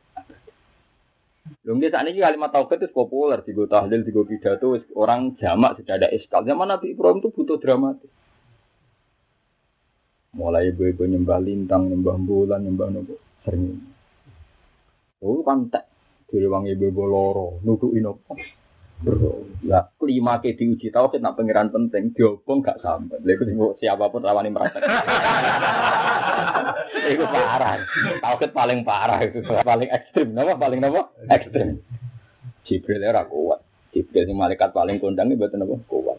Lungge saat ini kalimat tauhid itu populer, di tahlil, di pidato, orang jamak sudah ada iskal. Zaman Nabi Ibrahim itu butuh dramatis. Mulai ibu-ibu nyembah lintang, nyembah bulan, nyembah nopo sering. Oh kan tak dari wong ibu-ibu loro, nudukin nopo. Ya, kelima ke diuji tahu kita pangeran penting, diobong gak sampai. Lalu itu siapa pun rawani merasa. itu parah. Tauhid paling parah itu, paling ekstrim. Nama paling nama ekstrim. Jibril era kuat. Jibril si malaikat paling kondang itu betul apa kuat.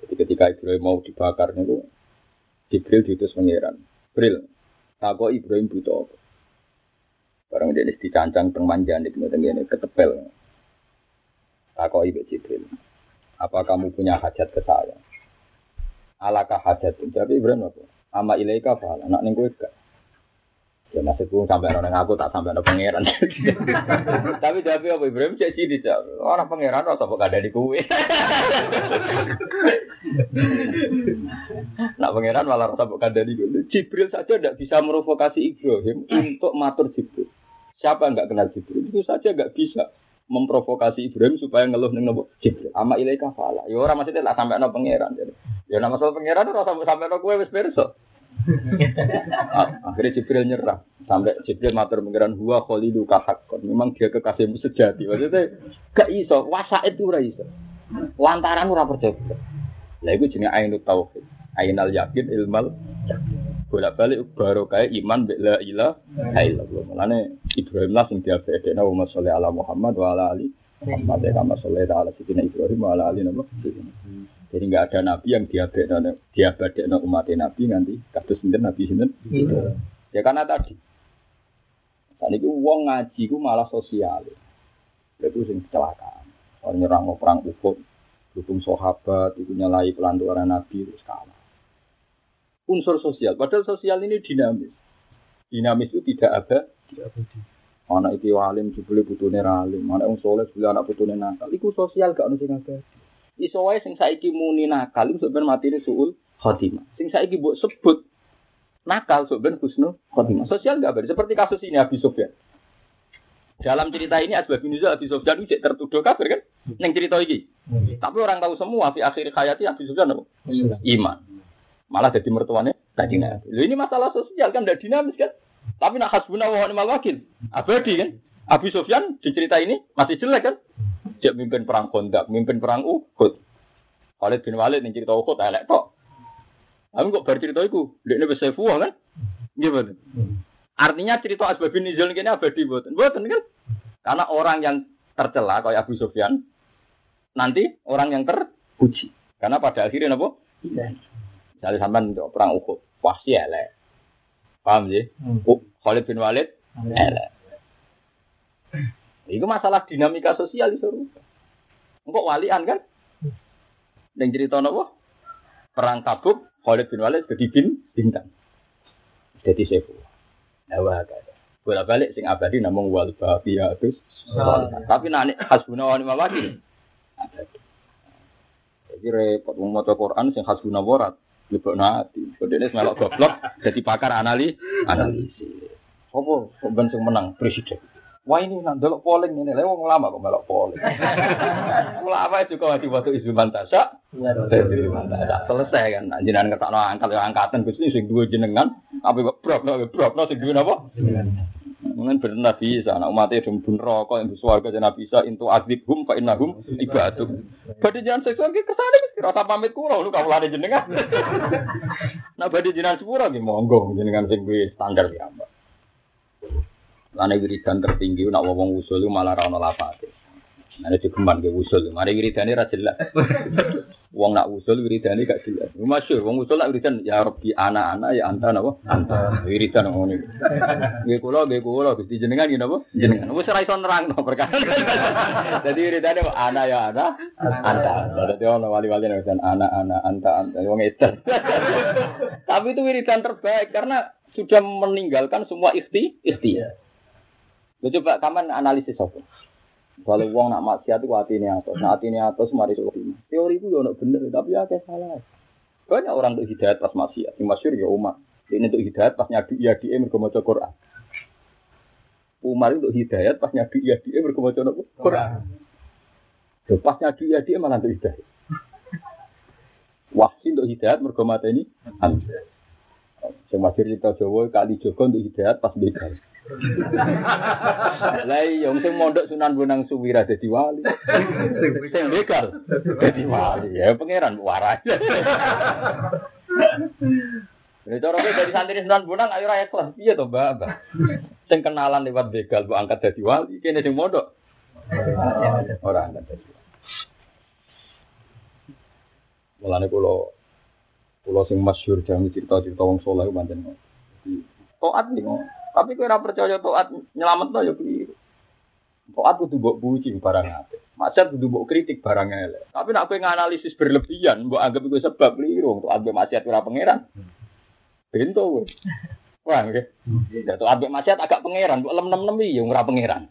Jadi ketika Ibrahim mau dibakar itu Jibril diutus pangeran. Jibril, tako Ibrahim butuh apa? Barang dia dicancang teng manjan itu ngene ketepel. Tako Ibu Jibril. Apa kamu punya hajat ke saya? Alakah hajat? Jadi Ibrahim apa? Ama ilaika fa'ala. Nak? Ya maksudku sampai orang aku tak sampai orang pangeran. Tapi jawab apa Ibrahim cek sini Orang pangeran rasa kok ada di kue. Nak pangeran malah rasa kok ada di kue. Jibril saja tidak bisa merovokasi Ibrahim untuk matur Jibril. Siapa yang nggak kenal Jibril itu saja nggak bisa memprovokasi Ibrahim supaya ngeluh neng nopo Jibril. Ama ilaika fala. Ya orang maksudnya tak sampai no pangeran. Ya nama soal pangeran ora sampai sampai kue wis perso. Akhirnya Jibril nyerah. Sampai Jibril matur pengiran huwa kholidu kahakon. Memang dia kekasihmu sejati. Maksudnya gak iso. Wasa itu ora iso. Lantaran ora percaya. Lah itu jenenge ainut tauhid. Ainal yakin ilmal bolak balik baru kayak iman bila ilah illallah. Mulane Ibrahim lah sing diabedekna wa sholli ala Muhammad wa ala ali Muhammad ya kama sholli ala sidina Ibrahim ala ali nama. Jadi nggak ada nabi yang diabadekno diabadekno umat nabi nanti kados sinten nabi sinten. Iya. Ya karena tadi. Tadi itu uang ngaji ku malah sosial. Itu sing kecelakaan. Orang nyerang perang Uhud, dukung sahabat, itu nyalai pelanturan nabi itu kalah. Unsur sosial. Padahal sosial ini dinamis. Dinamis itu tidak ada. Tidak. Anak itu alim, jubli butuhnya alim. Anak yang soleh, jubli anak butuhnya nakal. Itu sosial gak ada sing. Iso wae sing saiki muni nakal iku sebenarnya mati ini suul khotimah. Sing saiki mbok sebut nakal sebenarnya husnul khotimah. Sosial enggak beda. Seperti kasus ini Abi Sufyan. Dalam cerita ini Asbab bin Abi Sufyan itu tertuduh kafir kan? Neng cerita ini. Tapi orang tahu semua di akhir hayati Abi Sufyan apa? Iman. Malah jadi mertuanya tadi Nabi. ini masalah sosial kan tidak dinamis kan? Tapi nak hasbuna wa ni'mal wakil. Abadi kan? Abi Sufyan di cerita ini masih jelek kan? Dia mimpin perang Kondak, mimpin perang Uhud. Khalid bin Walid yang cerita Uhud elek tok. Tapi kok baru cerita dia ini bisa kan? Gimana? Artinya cerita Asbab bin Nizul ini abadi buatan. Buatan kan? Karena orang yang tercela kayak Abu Sufyan, nanti orang yang terpuji. Karena pada akhirnya apa? Iya. Misalnya untuk perang Uhud, pasti elek. Paham sih? Hmm. Khalid bin Walid, elek. Itu masalah dinamika sosial itu. Engkau walian kan? Yang cerita apa? Perang Tabuk, Khalid bin Walid jadi bin bintang. Jadi sefu. Nawa kata. Bola balik sing abadi namung wal baqiyatus. Tapi nanti hasbuna wa ni'mal wakil. Jadi repot mau maca Quran sing hasbuna warat. Lebok nanti. Kodene melok goblok jadi pakar anali analisis. Kok ben sing menang presiden. Wah ini nandol polling ini, lha wong lama kok melok polling. Ulama juga di waktu isu mantasa. Selesai kan, nah, jenengan ngetakno angkat ya angkatan Gusti sing duwe jenengan, apa kok brokno brokno sing duwe napa? Mungkin benar bisa, anak umatnya dum bun rokok yang bersuara ke nabi bisa intu azib hum fa innahum ibadu. Badi jangan seksual ki kesane wis rasa pamit kula lu kawulane jenengan. Nah badi jenengan sepura ki monggo jenengan sing kuwi standar ki ambak. Lane wiridan tertinggi nak wong usul malah ra ono lapate. Nah digemban ke usul, mari wiridane ra jelas. Wong nak usul wiridane gak jelas. Masyhur wong usul nak wiridan ya Rabbi ana-ana ya anta napa? Anta. Wiridan ngono. Nggih kula nggih kula Gusti jenengan nggih napa? Jenengan. Wis ora iso nerangno perkara. Dadi wiridane kok ana ya ana, anta. Dadi ono wali-wali nek ana ana anta anta wong edan. Tapi itu wiridan terbaik karena sudah meninggalkan semua ikhti ikhtiar. Lu coba kapan analisis apa? Kalau uang nak maksiat itu hati ini atas, nah hati ini atas mari sulit. Teori itu ya bener, tapi ya salah. Banyak orang untuk hidayat pas maksiat, yang masyur ya umat. Ini untuk hidayat pas nyadu iya di mereka maca Quran. Umar untuk hidayat pas nyadu iya di mereka maca Quran. Pas nyadu iya di malah untuk hidayat. Wahsi untuk hidayat mereka mata ini. Yang masyur kita Jawa kali Joko untuk hidayat pas begal. Lah iya sing mondok Sunan Bonang Suwira dadi wali. Sing begal dadi wali. Ya pangeran waras. Ya cara dari santri Sunan Bonang ayo ra ikhlas. Piye to, Mbak? Mbak? Sing kenalan lewat begal mbok angkat dadi wali, kene sing mondok. Ora angkat dadi. Mulane kula kula sing masyhur jangan cerita-cerita wong saleh pancen. Toat nih, tapi kowe ora percaya taat nyelametno ya keliru. Taat kudu mbok puji barang apik. Maksud kudu mbok kritik barang elek. Tapi nek kowe nganalisis berlebihan, mbok anggap iku sebab keliru. Taat mbok maksiat ora pangeran. Bento kowe. Wah, nggih. Ya taat mbok maksiat agak pangeran, mbok lem-lem ya ora pangeran.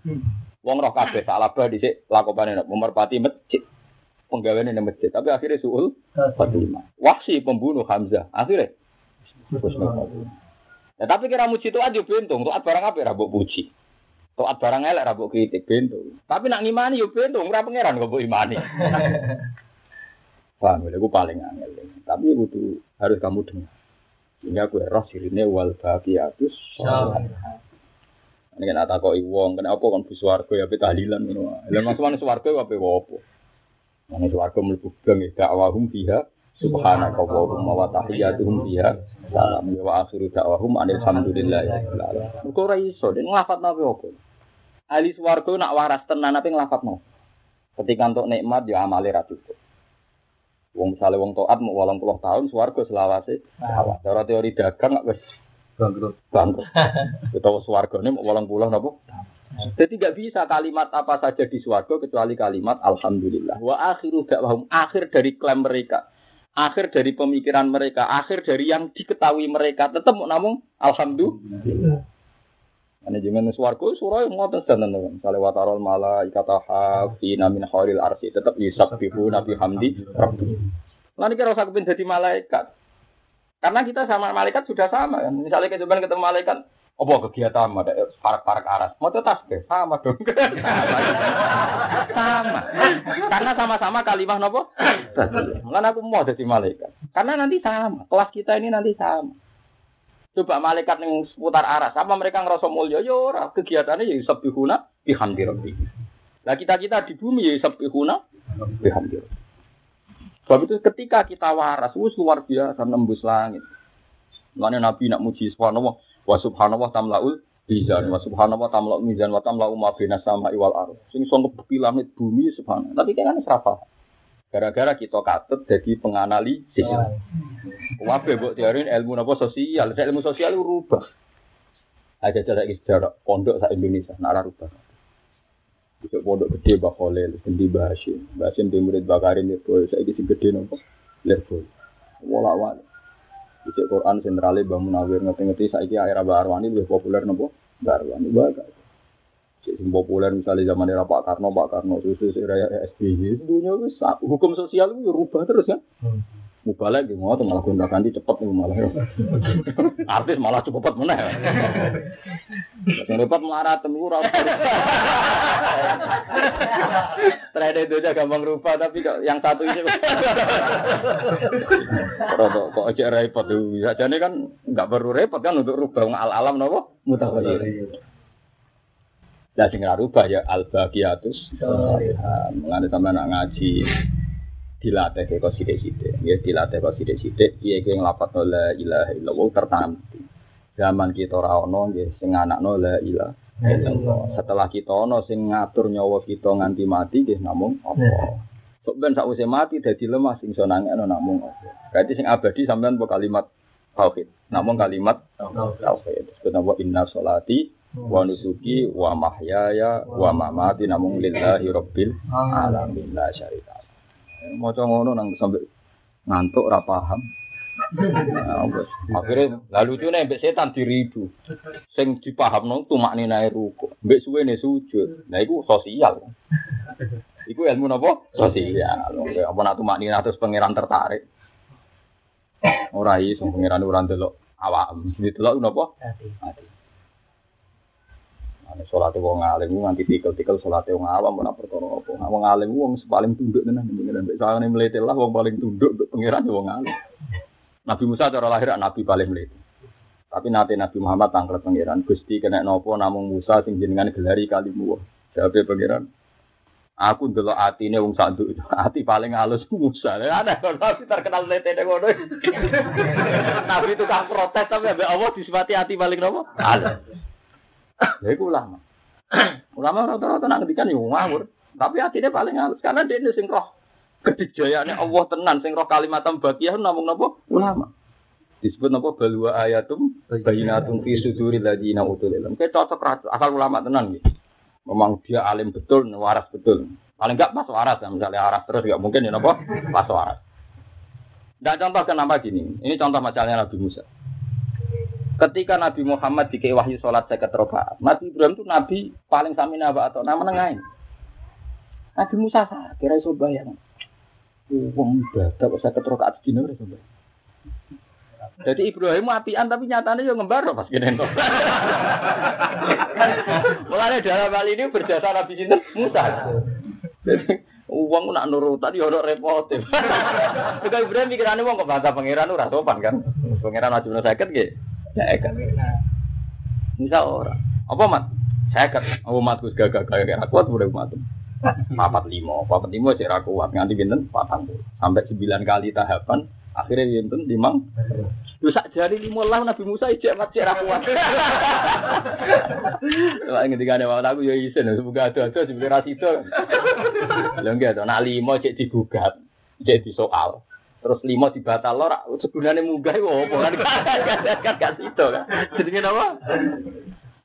Wong roh kabeh salah bah dhisik lakopane nek merpati masjid. Penggaweane nang masjid, tapi akhirnya suul Fatimah. Wahsi pembunuh Hamzah. Akhirnya Ya tapi kira muji itu aja bentung, tuat barang apa ya mbok puji. Tuat barang elek ra mbok kritik bentung. Tapi nak ngimani yo bentung, ora pangeran kok mbok imani. Paham, itu paling angel. Tapi itu harus kamu dengar. Sehingga aku roh sirine wal sholihat. Ini kan tak kok wong, kenapa kan bu swarga ya tahlilan ngono. Lah maksudane swarga apa apa? Mane swarga mlebu gang dakwahum fiha subhanaka wa tahiyyatuhum fiha salam wa akhiru da'wahum alhamdulillah ya alamin. Kok ora iso den nglafat nabi opo? Ahli swarga nak waras tenan apa nglafat Ketika untuk nikmat ya amale ra cukup. Wong misale wong taat mau 80 tahun swarga selawase. Nah. Cara teori dagang wis bangkrut. Bangkrut. Utawa swargane mau 80 napa? Jadi tidak bisa kalimat apa saja di swarga kecuali kalimat alhamdulillah. Wa akhiru da'wahum akhir dari klaim mereka akhir dari pemikiran mereka, akhir dari yang diketahui mereka, tetap namun alhamdulillah. Manajemen suaraku surah yang ngotot dan teman. Misalnya watarol mala hafi namin khairil arsi tetap yusabbihu nabi hamdi. Lalu kira usah kepin jadi malaikat. Karena kita sama malaikat sudah sama kan. Misalnya kita ketemu malaikat, apa kegiatan ada parak-parak aras? Mau tasbih sama dong. sama. Karena sama-sama kalimah nopo? Kan aku mau jadi malaikat. Karena nanti sama. Kelas kita ini nanti sama. Coba malaikat yang seputar aras, apa mereka ngerasa mulia? Ya ora, kegiatannya ya sabihuna bihamdi rabbi. Nah kita-kita di bumi ya sabihuna bihamdi. Sebab itu ketika kita waras, wus luar biasa nembus langit. Mana Nabi nak muji subhanallah, wa subhanallah tamlaul mizan wa subhanallah tamlaul mizan wa tamlaul ma bina sama iwal ar sing iso ngebuki langit bumi subhanallah. Tapi kan serapa gara-gara kita katut jadi penganalisis. Wabe mbok teori ilmu napa sosial. Ilmu sosial rubah. Aja cara sejarah pondok sa Indonesia nara rubah. Besok pondok gede Mbak Khalil, Gendi Bahasim. Bahasim di murid Bakarin, saya isi gede nopo. Lerboy. Wala-wala. Di Quran sentrale Mbah Munawir ngerti-ngerti saiki era Mbah Arwani lebih populer nopo? Mbah Arwani sing populer misalnya zaman era Pak Karno, Pak Karno susu era SBY, dunia wis hukum sosial itu rubah terus ya. Hmm. Mubalek gitu, mau malah gonta ganti cepet nih malah. Artis malah cepet mana? Yang repot melarat temu. Trade itu aja gampang rupa tapi kok yang satu ini kok kok aja repot tuh. Jadi kan nggak perlu repot kan untuk rubah al alam nopo mutawatir. Lah sing rubah ya al baqiyatus. Mengenai sampai nak ngaji dilatih ke kok sithik-sithik. Ya dilatih kok sithik-sithik piye kowe nglafat la ilaha illallah tertanam. Zaman kita ono nggih sing anakno la ilaha illallah. Setelah kita ono sing ngatur nyawa kita nganti mati nggih namung Allah. Sok ben sakwise mati dadi lemah sing iso nangekno namung Allah. Berarti sing abadi sampean po kalimat tauhid. Namung kalimat tauhid. Nama inna sholati wa nusuki wa mahyaya wa mamati namung lillahi rabbil alamin la syarika Maca ngono nang sampai ngantuk ora paham. Nah, Akhirnya lalu itu nih setan diribu. Sing dipahamno tumak ninae ruku. Mbek suwe nih sujud. Nah itu sosial. Iku ilmu napa? Sosial. Apa nak tumak nina terus pangeran tertarik. Ora iso pangeran ora ndelok awak. Delok napa? Mati. Ane salate wong alim nganti tikel-tikel salate wong awam ora perkara apa. Wong alim wong paling tunduk tenan pengiran. Nek sangane mlete lah wong paling tunduk pengiran wong alim. Nabi Musa cara lahir nabi paling mlete. Tapi nanti Nabi Muhammad tangkel pengiran Gusti kena nopo namung Musa sing jenengan gelari kalimu. Jawabe pengiran. Aku ndelok atine wong sanduk itu. Ati paling halus Musa. Ada Nabi terkenal lete ngono. Itu kan protes tapi ambek Allah disifati ati paling nopo? Halus. Ya iku ulama. ulama rata-rata nak ngendikan yo ngawur. Tapi hatinya paling halus karena dia sing roh kedijayaannya Allah tenan sing roh kalimat tambakiyah namung napa ulama. Disebut napa balwa ayatum bayinatum fi suduril ladina utul ilm. Kayak cocok asal ulama tenan gitu. Memang dia alim betul, waras betul. Paling enggak pas waras, ya. misalnya waras terus enggak mungkin ya napa pas waras. Tidak contoh kenapa gini. Ini contoh masalahnya Nabi Musa. Ketika Nabi Muhammad dikei wahyu sholat seket rokaat, Nabi Ibrahim itu Nabi paling sami naba atau nama nengain. Nabi Musa sah, kira iso bayang. Uang ibadah sedina ora iso Jadi Ibrahim apian tapi nyatanya yo ngembar pas gini to. Mulane dalam hal ini berjasa Nabi sinten Musa. Uang nak nurut tadi orang repot. Juga Ibrahim pikirannya uang kok bahasa pangeran ora sopan kan. Pangeran wajib sakit gitu. Seket. Misal orang. Apa mat? Seket. Oh mat gus gagak gagak gagak kuat udah mat. Papat lima, papat lima sih kuat nganti binten patang sampai sembilan kali tahapan akhirnya binten limang. Lu sak jari lima lah Nabi Musa ijek mat sih kuat. Lah ngendikane wae aku ya isin semoga ada-ada sebenarnya itu. Lha enggak to, nak lima cek digugat, cek disoal. Terus lima dibatal lor. Segunane munggah iku opo kan kan gak sido kan? Jenenge apa?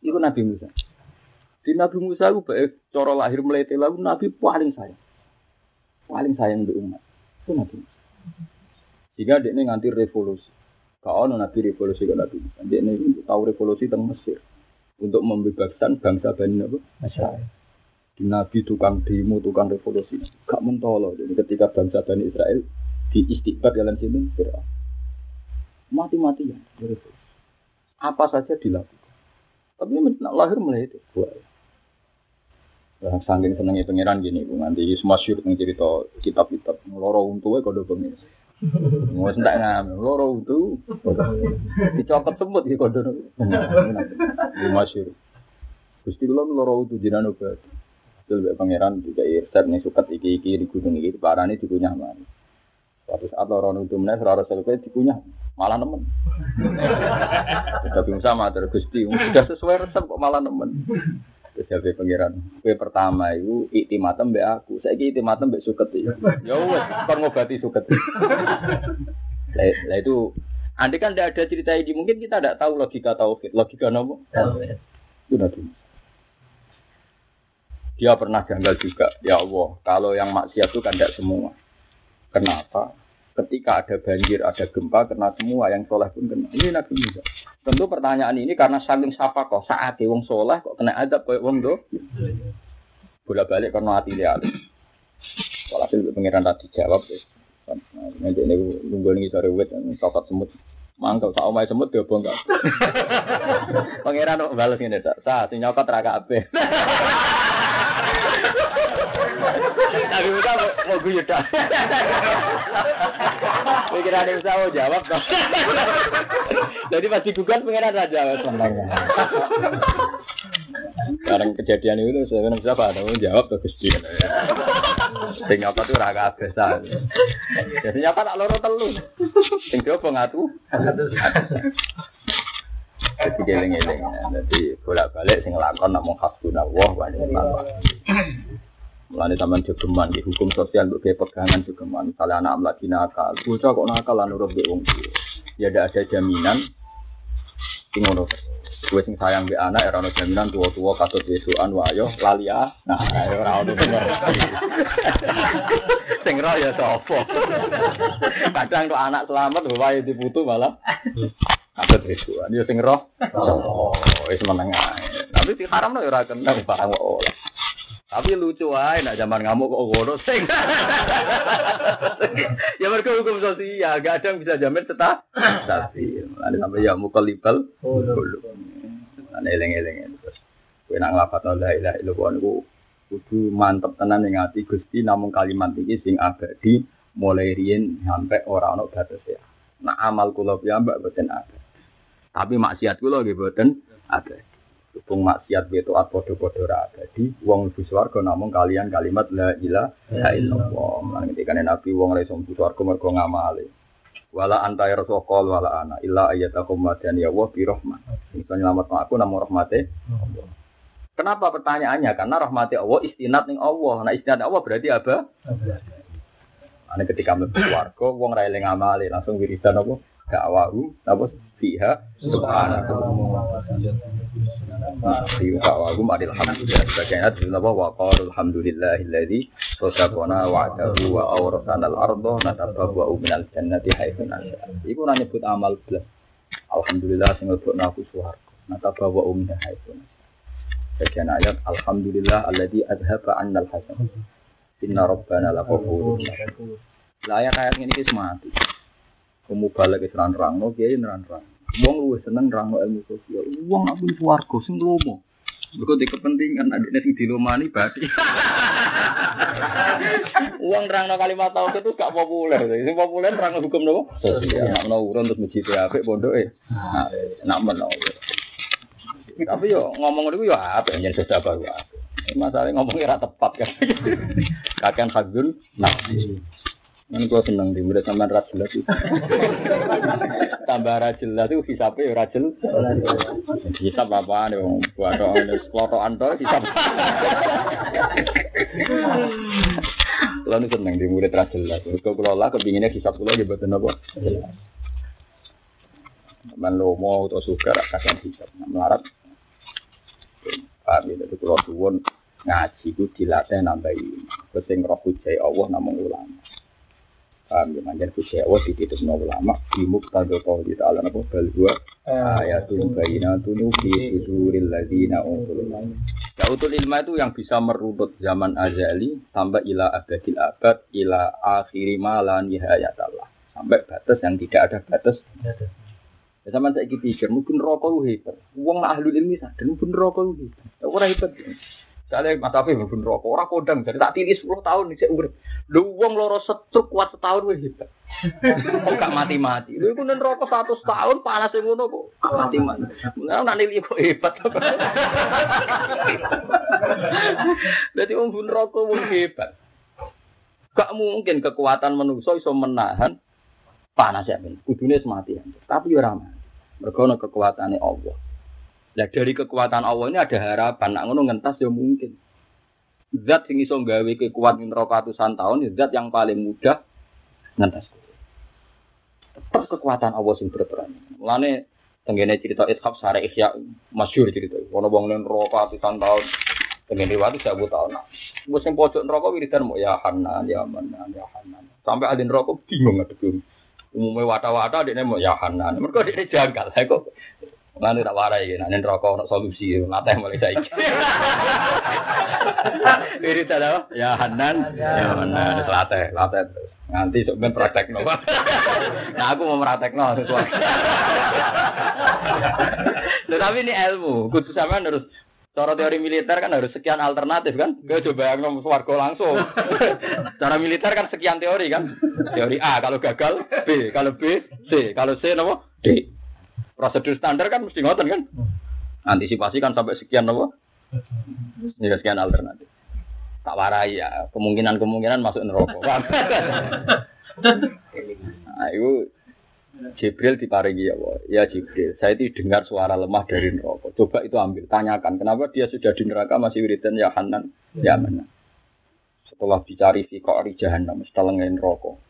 Iku Nabi Musa. Di Nabi Musa iku bae cara lahir melete lagu Nabi paling sayang. Paling sayang di umat. Itu Nabi Musa. Sehingga dia nganti revolusi. Kau Nabi revolusi kan Nabi Musa. Dia ini tahu revolusi tentang Mesir. Untuk membebaskan bangsa Bani Nabi di Nabi tukang demo, tukang revolusi, gak mentolo. Jadi ketika bangsa Bani Israel di istiqbat dalam sini Fir'aun. Mati-matian. Apa saja dilakukan. Tapi nak lahir mulai itu. Nah, saking senengnya pangeran gini, bu nanti semua syur yang cerita kitab-kitab loro untuwe kode pengen. Mau sentak ngam, loro untu, dicopot semut di kode. Di masyur. Gusti kula loro untu jinan obat. Betul pangeran juga irset nih sukat iki iki di gunung iki parane dikunyah mana. Suatu saat orang itu menaik serara selesai dikunyah malah nemen. Tapi sama terus gusti sudah sesuai resep kok malah nemen. Jadi pangeran, kue pertama itu iktimatem be aku, saya iktimatem be suket ya. Ya wes, kan ngobati suket. Lah itu, andai kan tidak ada cerita ini, mungkin kita tidak tahu logika tauhid, logika nopo. Itu nanti. Dia pernah janggal juga, ya Allah, kalau yang maksiat itu kan tidak semua. Kenapa? Ketika ada banjir, ada gempa, kena semua yang soleh pun kena. Ini Nabi Musa. Tentu pertanyaan ini karena saking siapa kok saat wong soleh kok kena adab kayak wong do. Bola balik karena hati dia. Kalau hasil pengiran tadi jawab, ya. Nanti ini nunggu nih sore wet, cokot semut. Mangkau tak omai semut dia bongkar. Pangeran kok balas ini tak. Sa, si nyokot raka ape. Tapi Musa mau gue yuda. Pikiran Musa mau jawab dong. Jadi pasti gugat pengiran raja senang. Sekarang kejadian itu sebenarnya siapa? Tahu jawab ke Gusti. Sing nyapa tuh raga biasa. Jadi nyapa tak loro telu. Sing coba ngatu. Jadi geleng-geleng. Jadi bolak-balik sing lakon mau hasbunallah wa ni'mal wakil. Mulane sampean jogeman di hukum sosial untuk pegangan jogeman. Misalnya anak lagi nakal, bocah kok nakal lan nurut wong tua. Ya tidak ada jaminan sing ngono. Gue sing sayang di anak era ono jaminan tua-tua katut besukan wayo lali ah. Nah, ora ono. Sing roh ya sapa. Kadang kok anak selamat wae diputu malah katut besukan. Ya sing. Oh, wis meneng ae. Tapi si haram ya ora kenal barang ora. Tapi lucu aja, nak zaman ngamuk kok ngono sing. ya mereka hukum sosial, gak ada yang bisa jamin tetap. Tapi, ada sampai ya muka libel. Ada eleng-eleng terus. Kue nak ngelapat la ilaha illallah niku kudu mantep tenan ning ati Gusti namung kalimat iki sing abadi mulai riyen sampai ora ono batas ya. Nah amal kula piyambak boten ada. Tapi maksiat kula nggih boten ada. Hubung maksiat beto at podo-podo ra abadi, wong mlebu swarga namung kalian kalimat la ilaha illallah. Lan ketika Nabi wong ora iso mlebu swarga mergo ngamale. Wala anta ya rasul wala ana illa ayatakum madan ya wa bi rahmah. Nyelamat aku namung rahmate Allah. Kenapa pertanyaannya? Karena rahmati Allah istinat ning Allah. Nah istinat Allah berarti apa? Ane ketika mlebu swarga wong ra eling amale langsung wiridan apa? Dakwahu apa fiha subhanahu Fi wa'wahum alhamdulillah Sebagainya adalah bahwa Qala alhamdulillahilladzi Sodakona wa'adahu wa awrasana al-ardo Natabawa'u minal jannati haithu nasya Iku na nyebut amal belas. Alhamdulillah sing lebuk naku suharko Natabawa'u minal haithu nasya Bagian ayat Alhamdulillah alladzi adhaba annal hasan Inna rabbana laqafurun Layak ayat ini kisah mati Kamu balik ke serang-rang, no kiai nerang-rang Wong luwih seneng rangno ilmu sosial. Wong aku swarga sing lomo. Mergo di kepentingan adiknya sing dilomani berarti. Wong rangno kalimat tauhid itu gak populer. Sing populer rangno hukum nopo? Sosial. Nak menawa urun terus masjid apik pondoke. Nak menawa. Tapi yo ngomong niku yo apik yen sudah baru. Masalahnya ngomongnya ora tepat kan. Kakek hadzul nafsi. Ini gue seneng di murid sampean ra jelas itu. Tambah ra jelas itu hisapnya ya jelas. Hisap apa nih wong buat ono klotokan to hisap. Lalu seneng di murid ra jelas. Kau kula lah kepinginnya hisap kula nggih boten apa. Man lomo atau suka kasih hisap. Melarat. Pak ya itu suwun ngaji ku dilatih nambahi. Kesing roh hujai Allah namung ulama. Paham ya, manjan kusi Allah dititip no ulama di muktado kau di ta'ala napa bal gua ayatun bayinatun fi suduril ladina utul Ya utul ilma itu yang bisa merunut zaman azali sampai ila abadil abad ila akhiri malan Allah sampai batas yang tidak ada batas. Ya sama saya pikir mungkin rokok hebat. Uang ahlul ilmi sadar mungkin rokok hebat. Orang hebat. Misalnya Mas Afif pun rokok, orang kodang, jadi tak tiri 10 tahun nih saya urip. Lu uang loro setruk kuat setahun wih hebat. Kok gak mati-mati. Lu iku nen rokok 100 tahun panas yang ngono kok mati-mati. Nah, nanti lihat kok hebat. Jadi uang pun rokok wong hebat. Gak mungkin kekuatan manusia iso menahan panas ya ben. Kudune semati. Tapi ora mati. Mergo kekuatannya Allah. Nah dari kekuatan Allah ini ada harapan. Nak ngono ngentas ya mungkin. Zat sing iso gawe kekuatan ratusan tahun, ya zat yang paling mudah ngentas. Tetap kekuatan Allah sing berperan. Mulane tenggene cerita Ishaq sare Ihya masyhur cerita. Ono wong ning ratusan tahun. Tenggene waktu saya buat tahun. Wes sing pojok neraka wiridan mau ya Hanan, ya Manan, ya Hanan. Sampai ada neraka bingung ngadep umumnya wata-wata dia mau ya Hanan. Mereka dia janggal. Kok Lan tak warai nek neraka ono solusi, latih mulai saiki. Wiridan apa? Ya Hanan, ya Hanan, latih, latih terus. Nganti sok ben praktekno. Nah aku mau praktekno sesuatu. Tetapi ini ilmu, kudu sampean harus Cara teori militer kan harus sekian alternatif kan? Gak coba yang warga langsung. Cara militer kan sekian teori kan? Teori A kalau gagal, B kalau B, C kalau C nopo D. Prosedur standar kan mesti ngoten kan? Antisipasi kan sampai sekian nopo? Ya sekian alternatif. Tak warai ya, kemungkinan-kemungkinan masuk neraka. nah, itu Jibril diparingi ya Allah. Ya Jibril, saya itu dengar suara lemah dari neraka. Coba itu ambil, tanyakan kenapa dia sudah di neraka masih wiridan ya Hanan, ya mana. Setelah dicari fi qa'ri jahannam, setelah neraka.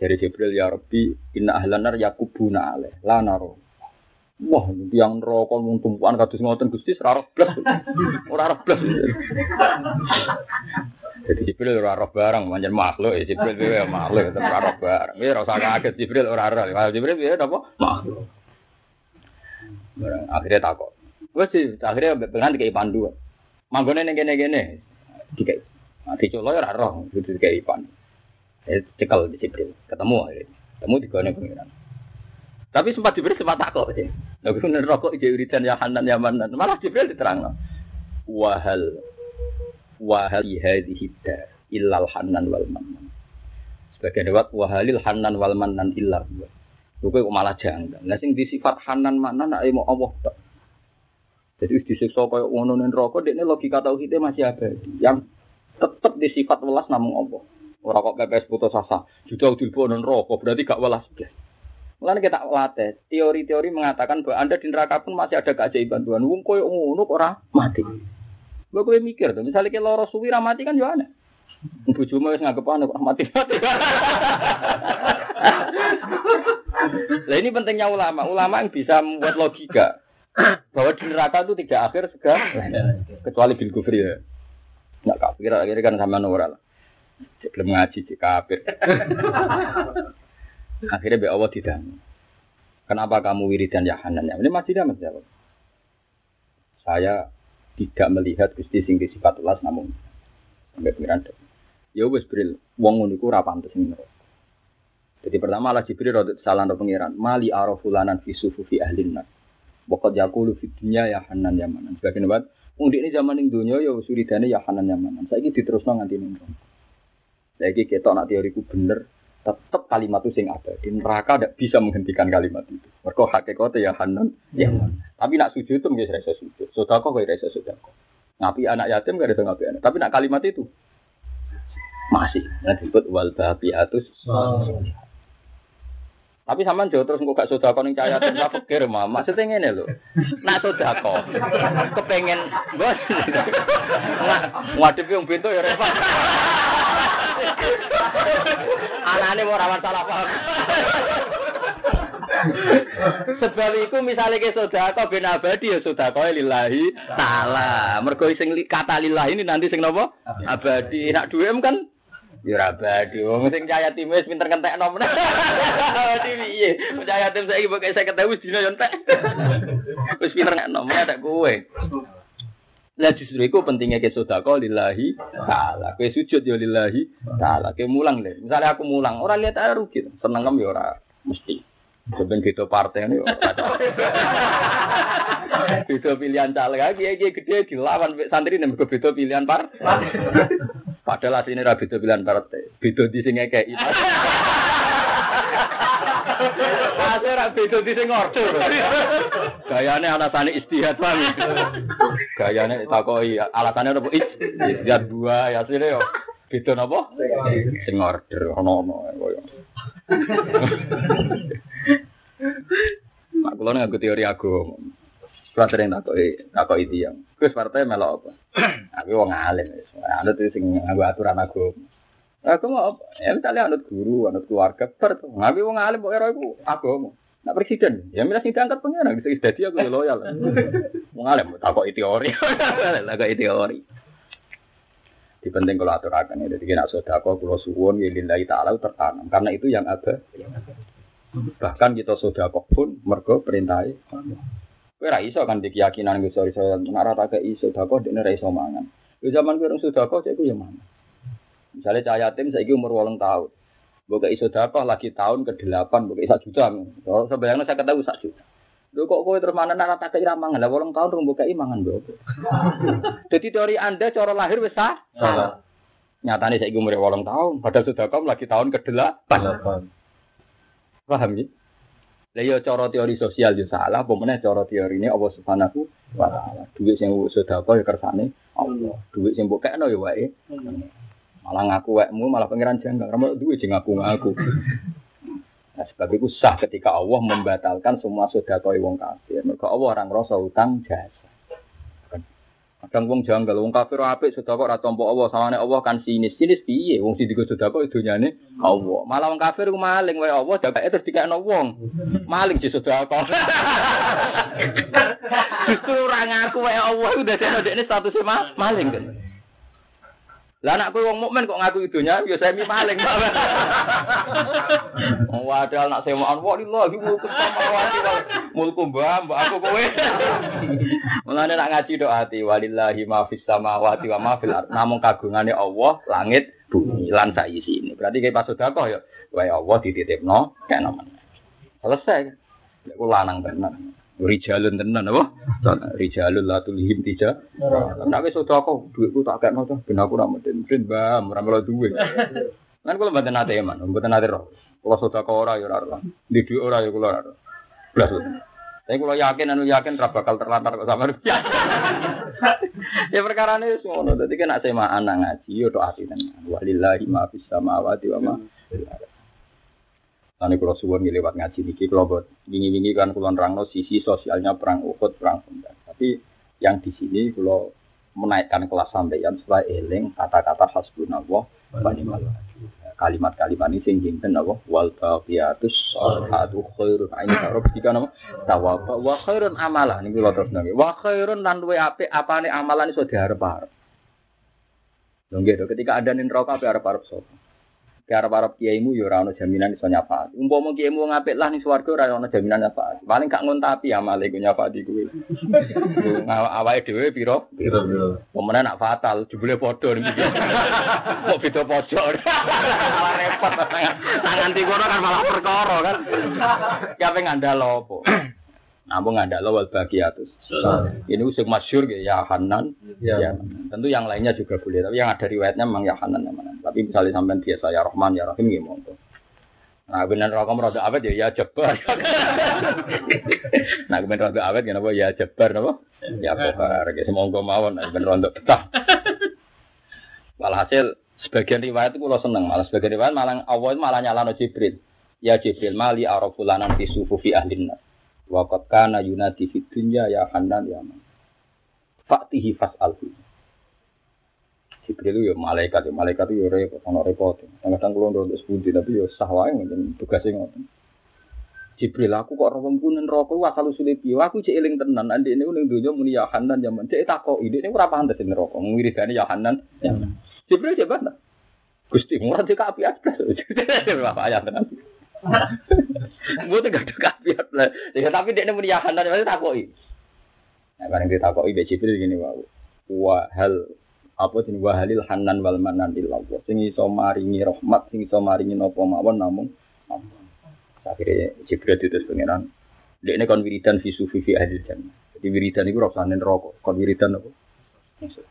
Dari Jibril ya Rabbi, inna ahlanar yakubuna alaih, la naro. Wah, yang neraka mung tumpuan kados ngoten Gusti ora blas. Ora blas. Jadi Jibril ora roh barang, manjen makhluk ya Jibril ya makhluk tetep ora roh barang. Ya ora usah kaget Jibril ora roh. Kalau Jibril ya apa? Makhluk. Barang akhirnya takut. Wes sih akhirnya pengen dikai pandu. Manggone ning kene-kene. Dikai. Mati colo ya ora roh, dikai pandu. Eh cekal di Jibril. Ketemu akhirnya. Ketemu di gone pengiran. Tapi sempat Jibril sempat takut sih. Bener rokok ije wiridan ya Hanan ya Manan. Malah Jibril diterang. Wahal wahal hadhihi illal Hanan wal Manan. Sebagian lewat wahalil Hanan wal Manan illa huwa. Lho kok malah janggal. Lah sing disifat Hanan Manan nek mau Allah tok. Jadi wis disiksa kaya ngono ning neraka dekne logika tauhidnya masih abadi. Yang tetep disifat welas namung Allah. Ora kok pepes putus asa. Judul dilbo ning neraka berarti gak welas blas. Mulane kita latih. Teori-teori mengatakan bahwa Anda di neraka pun masih ada keajaiban Tuhan. Wong koyo ngono ora mati. Gue kowe mikir tuh, misalnya kita loro suwi mati kan yo aneh. Bojomu wis nganggep anu kok mati-mati. Lah ini pentingnya ulama. Ulama yang bisa membuat logika bahwa di neraka itu tidak akhir segala kecuali bil kufri ya. Enggak kafir akhirnya kan sama lah. Belum ngaji di kafir. Akhirnya be Allah tidak. Kenapa kamu wiridan ya Hanan ya? Ini masih tidak menjawab. Saya tidak melihat Gusti sing sifat ulas namun sampai pengiran Ya wis bril, wong ngono iku ora pantes Jadi pertama lah Jibril rodot salah no pengiran. Mali arafulanan fi sufufi ahlin nar. Pokok jakulu fi dunya ya Hanan ya Manan. Sebagian buat Wong ini zaman ning dunya ya suridane ya Hanan ya Manan. Saiki diterusno nganti ning Saiki ketok nak teoriku bener, tetap kalimat itu sing ada. Di neraka tidak bisa menghentikan kalimat itu. Mereka hakikatnya ya hanan, ya mana. Tapi nak sujud itu nggak rasa sujud. Sodako nggak rasa sodako. Ngapi anak yatim nggak ada ngapi anak. Tapi nak kalimat itu masih. Nah disebut wal babiatus. Tapi sama jauh terus nggak sodako nih cahaya yatim saya pikir mah. Maksudnya ini loh. Nak sodako, kepengen bos. Ngadepi yang pintu ya repot. Anane mau rawat salah paham. Sebab iku misale ke sedekah ben abadi ya sedekah lillahi taala. Mergo sing kata lillahi ini nanti sing napa? Abadi. Nak duwe kan Ya ora abadi. Wong sing cahaya tim wis pinter ngentekno men. Abadi piye? Cahaya tim saiki pokoke 50.000 dina yo entek. Wis pinter ngentekno men ada kowe. Lah justru itu pentingnya ke sodako lillahi ta'ala. Kue sujud ya lillahi ta'ala. Kue mulang deh. Misalnya aku mulang, orang lihat aja rugi. Seneng kan ya orang mesti. Sebenarnya gitu partai ini. Beda pilihan caleg lagi, ya gede dilawan santri nih. Beda pilihan par. Padahal aslinya rabi beda pilihan partai. Beda di sini kayak itu. Asli ra beda di sing ordo. Gayane alasane istihad bang. Gayane takoki alasane apa istihad dua ya asline yo. Beda napa? Sing order ono-ono koyo. Mak kula nganggo teori agama. Kula sering takoki takoki tiyang. Gus partai melok apa? Aku wong alim wis. Anut sing nganggo aturan agama. Aku mau ya misalnya anut guru, anut keluarga, ber. Ngawi wong alim kok ero iku agama. Nak presiden, ya sing diangkat pengen bisa dadi aku loyal. Wong alim takok teori. Takok teori. Di penting kalau aturakan ya, jadi kena sodako, kalau suwon, ya lillahi ta'ala tertanam. Karena itu yang ada. Bahkan kita sodako pun, mergo perintahnya. Kowe ra iso kan di keyakinan iso iso nek tak iso sedekah dene ra iso mangan. Yo zaman kowe urung sedekah cek ya mangan. Misalnya cah yatim saiki umur 8 tahun. Mbok gak iso sedekah lagi tahun ke-8 mbok sak juta. So sebayangno saya ketahu sak juta. Lho kok kowe terus mana nek tak kira mangan. Lah 8 tahun mbok mangan mbok. Jadi teori Anda cara lahir wis salah. Nyatane saiki umur 8 tahun, padahal sedekah lagi tahun ke-8. Paham ya? Lah ya cara teori sosial yo salah, apa meneh cara teori ini Allah Subhanahu wa taala. Duit sing sedekah ya kersane Allah. Duit sing mbok kekno ya wae. Malah ngaku wekmu malah pangeran janggal. Kamu duit sing ngaku ngaku. Nah, sebab itu sah ketika Allah membatalkan semua sedekah wong kafir. Mergo Allah orang rasa utang jasa. Kadang wong janggal, wong kafir apik sedekah ora tampa Allah, sawane Allah kan sinis. Sinis piye? Wong sing digo sedekah dunyane Allah. Malah wong kafir ku maling wae Allah dakake terus dikekno wong. Maling di sedekah. Justru ora ngaku wae Allah udah dene dekne statusnya maling kan. Lah anak kowe wong mukmin kok ngaku idunya ya semi maling. Wong wadal nak semaan wa lillahi mulku samawati wal mulku mbah mbak aku kowe. Mulane nak ngaji do ati walillahi ma fis samawati wa ma fil Namung kagungane Allah langit bumi lan sak ini. Berarti kayak pas sedekah ya wae Allah dititipno kayak namanya. Selesai. Lek lanang tenan. Rijalun tenan apa? Rijalun la tulhim tija. Nek wis sedekah dhuwitku tak kekno to ben aku ora meden-meden bam ora melo duwe. Kan kula mboten nate man, mboten nate roh. Kula sedekah ora ya ora roh. Di dhuwit ora ya kula ora. Blas. Tapi kalau yakin, anu yakin, ra bakal terlantar kok sama Ya perkara ini semua, jadi kan nak sema anak ngaji, yo doa hati Walillahi ma fis samawati wa ma Nanti kalau suwon lewat ngaji niki kalau buat wingi-wingi kan kulon rangno sisi sosialnya perang Uhud, perang Sunda. Tapi yang di sini kalau menaikkan kelas sampeyan supaya eling kata-kata hasbunallah wa Kalimat-kalimat ini sing jinten apa wal baqiyatus sholihatu khairun aini sarab jika nama tawaba wa khairun amalan ini kula terus nggih. Wa khairun lan luwe apik apane amalan iso diharep-harep. Lho nggih ketika ada ning neraka apik arep-arep? Karep-arep kiaimu ya ora ono jaminan iso nyafaat. Umpama kiaimu ngapik lah ning swarga ora ono jaminan nyafaat. Paling gak ngontapi amale ku nyafaati kuwi. Awake dhewe pira? Pira. Pemenang nak fatal, jebule padha niki. Kok beda pojok. Malah repot. Tangan kono kan malah perkara kan. Ya pengen ngandal opo? Namun nggak ada lawal bagiatus. Ini usul masyur ya Hanan. Ya. ya. Tentu yang lainnya juga boleh. Tapi yang ada riwayatnya memang ya Hanan yang mana. Tapi misalnya sampai biasa ya Rahman ya Rahim ya monggo. Nah, benar rokok merasa awet ya ya jebar. nah, benar rokok awet ya napa ya jebar napa? Ya jebar. Ya semoga mawon nah, benar untuk betah. Walhasil sebagian riwayat itu kalau seneng, malah sebagian riwayat malah awal malah nyalano Jibril. Ya Jibril mali arafulanan fi sufufi ahlin Wakat kana yunadi fit dunya ya Hanan ya man. Faktihi fas'alhu. Jibril ya malaikat ya malaikat itu ya repot ono repot. Kadang-kadang kula sepundi tapi ya sah wae ngoten tugase ngoten. Jibril aku kok ora pun neraka asal usule piye? Aku cek eling tenan andi ini ning donya muni ya Hanan ya man. Cek takoki ini ora pantes neraka. Wiridane ya Hanan ya man. Jibril coba Gusti murah dikak api atas. Bapak ayat tenan. Gue tuh gak ada kafiat lah. Ya, tapi dia nemuin yahan dan masih takoi. Nah, bareng kita takoi be Jibril gini wow. Wa hal apa sih wahalil hanan wal manan illallah. Sing iso maringi rahmat, sing iso maringi napa mawon namung Akhirnya Jibril itu pengiran. Dia ini kon wiridan fi sufi fi ahli jannah. Jadi wiridan itu rokok. Kon wiridan apa? Maksud.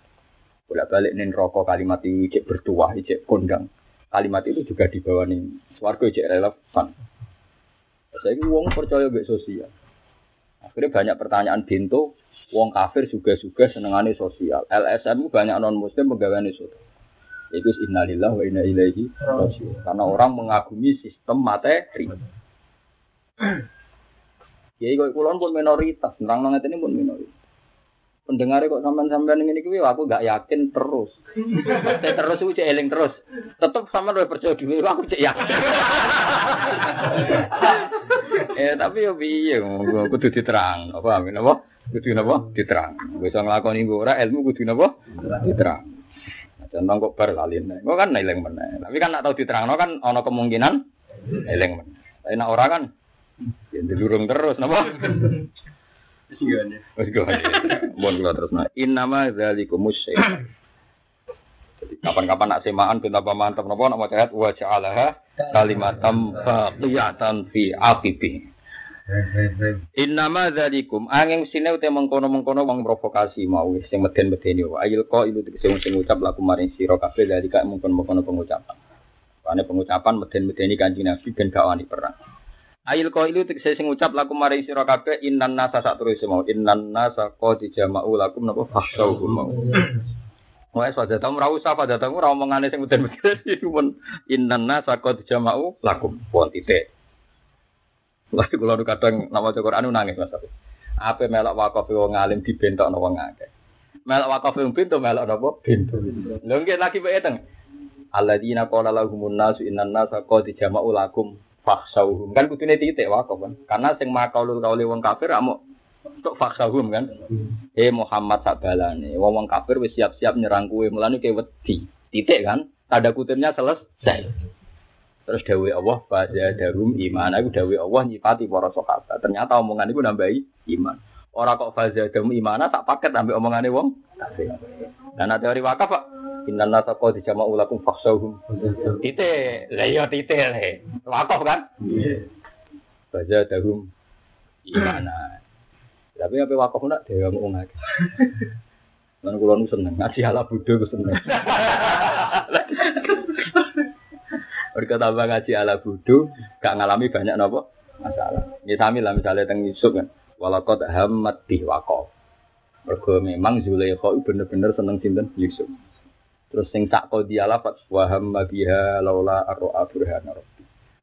Bolak balik nih rokok kalimat itu cek bertuah, cek kondang kalimat itu juga dibawa nih swargo cek relevan. Saya ini uang percaya gak sosial. Akhirnya banyak pertanyaan bintu, uang kafir juga juga senengane sosial. LSM banyak non muslim pegawai sosial. Itu innalillah wa inna ilaihi. Karena orang mengagumi sistem materi. Ya, kalau pun minoritas, nerang nang ini pun minoritas pendengar kok sampean-sampean ini kuwi aku gak yakin terus. Saya terus aku cek eling terus. Tetep sama luwih percaya dhewe aku cek yakin. eh tapi yo piye kudu diterang. Apa amin apa? Kudu napa? Diterang. Bisa nglakoni ora ilmu kudu napa? Diterang. Contoh kok bar lalin. Kok kan eling meneh. Tapi kan nak tau diterangno kan ana kemungkinan eling meneh. Tapi nak ora kan ya dilurung terus napa? Wis go. Mun kula terus nah. Innama dzalikum musyrik. Jadi kapan-kapan nak semaan ben apa mantep napa nak maca ayat wa ja'alaha kalimatam baqiyatan fi aqibi. Innama dzalikum angin sine ute mengkono-mengkono wong provokasi mau sing meden-medeni wa ayil qa ilu sing sing ngucap laku maring sira kabeh dari kak mengkono-mengkono pengucapan. Karena pengucapan meden-medeni kanjeng Nabi ben gak wani perang. Ayil qa ilu sing ngucap laku maring sira kabeh innan nasa sak terus mau innan nasa qad jama'u lakum napa fakhshawhum mau. Wah, saja tamu ra usah pada tamu ra omongane sing meden-medeni pun innan nasa qad jama'u lakum. Pun titik. Lagi kalau kadang nama Quran nangis mas. Apa melok wakaf wong alim dibentok wong akeh. Melok wakaf wong pintu melok napa pintu. Lho nggih lagi bae teng. Alladzina qala lahumun nasu innan nasa qad jama'u lakum fakhshawhum. Kan kudune titik wakaf kan. Karena sing makaulul kauli wong kafir amo untuk fakhshawhum kan. Eh Muhammad sabalane. Wong wong kafir wis siap-siap nyerang kowe mulane kowe wedi. Titik kan. Tanda kutipnya selesai. Terus dawe Allah pada darum iman. Aku dawe Allah nyipati para sahabat. Ternyata omongan itu nambahi iman. Orang kok faza darum iman tak paket ambil omongannya wong. Dan teori wakaf pak. Inna nasa kau dijama ulakum faksauhum. Tite, lah iya tite le. Wakaf kan? Faza darum iman. Tapi apa wakaf nak dewa mau ngake. Lan kula nu seneng ngaji ala bodho ku seneng. Mereka tambah ngaji ala budu, gak ngalami banyak nopo masalah. Ya sami lah misalnya teng Yusuf kan, walakot hamad bih wakof. Mereka memang Zulaikha itu bener-bener seneng sinten Yusuf. Terus sing sak kau dia lapat waham biha laula arroa burhana.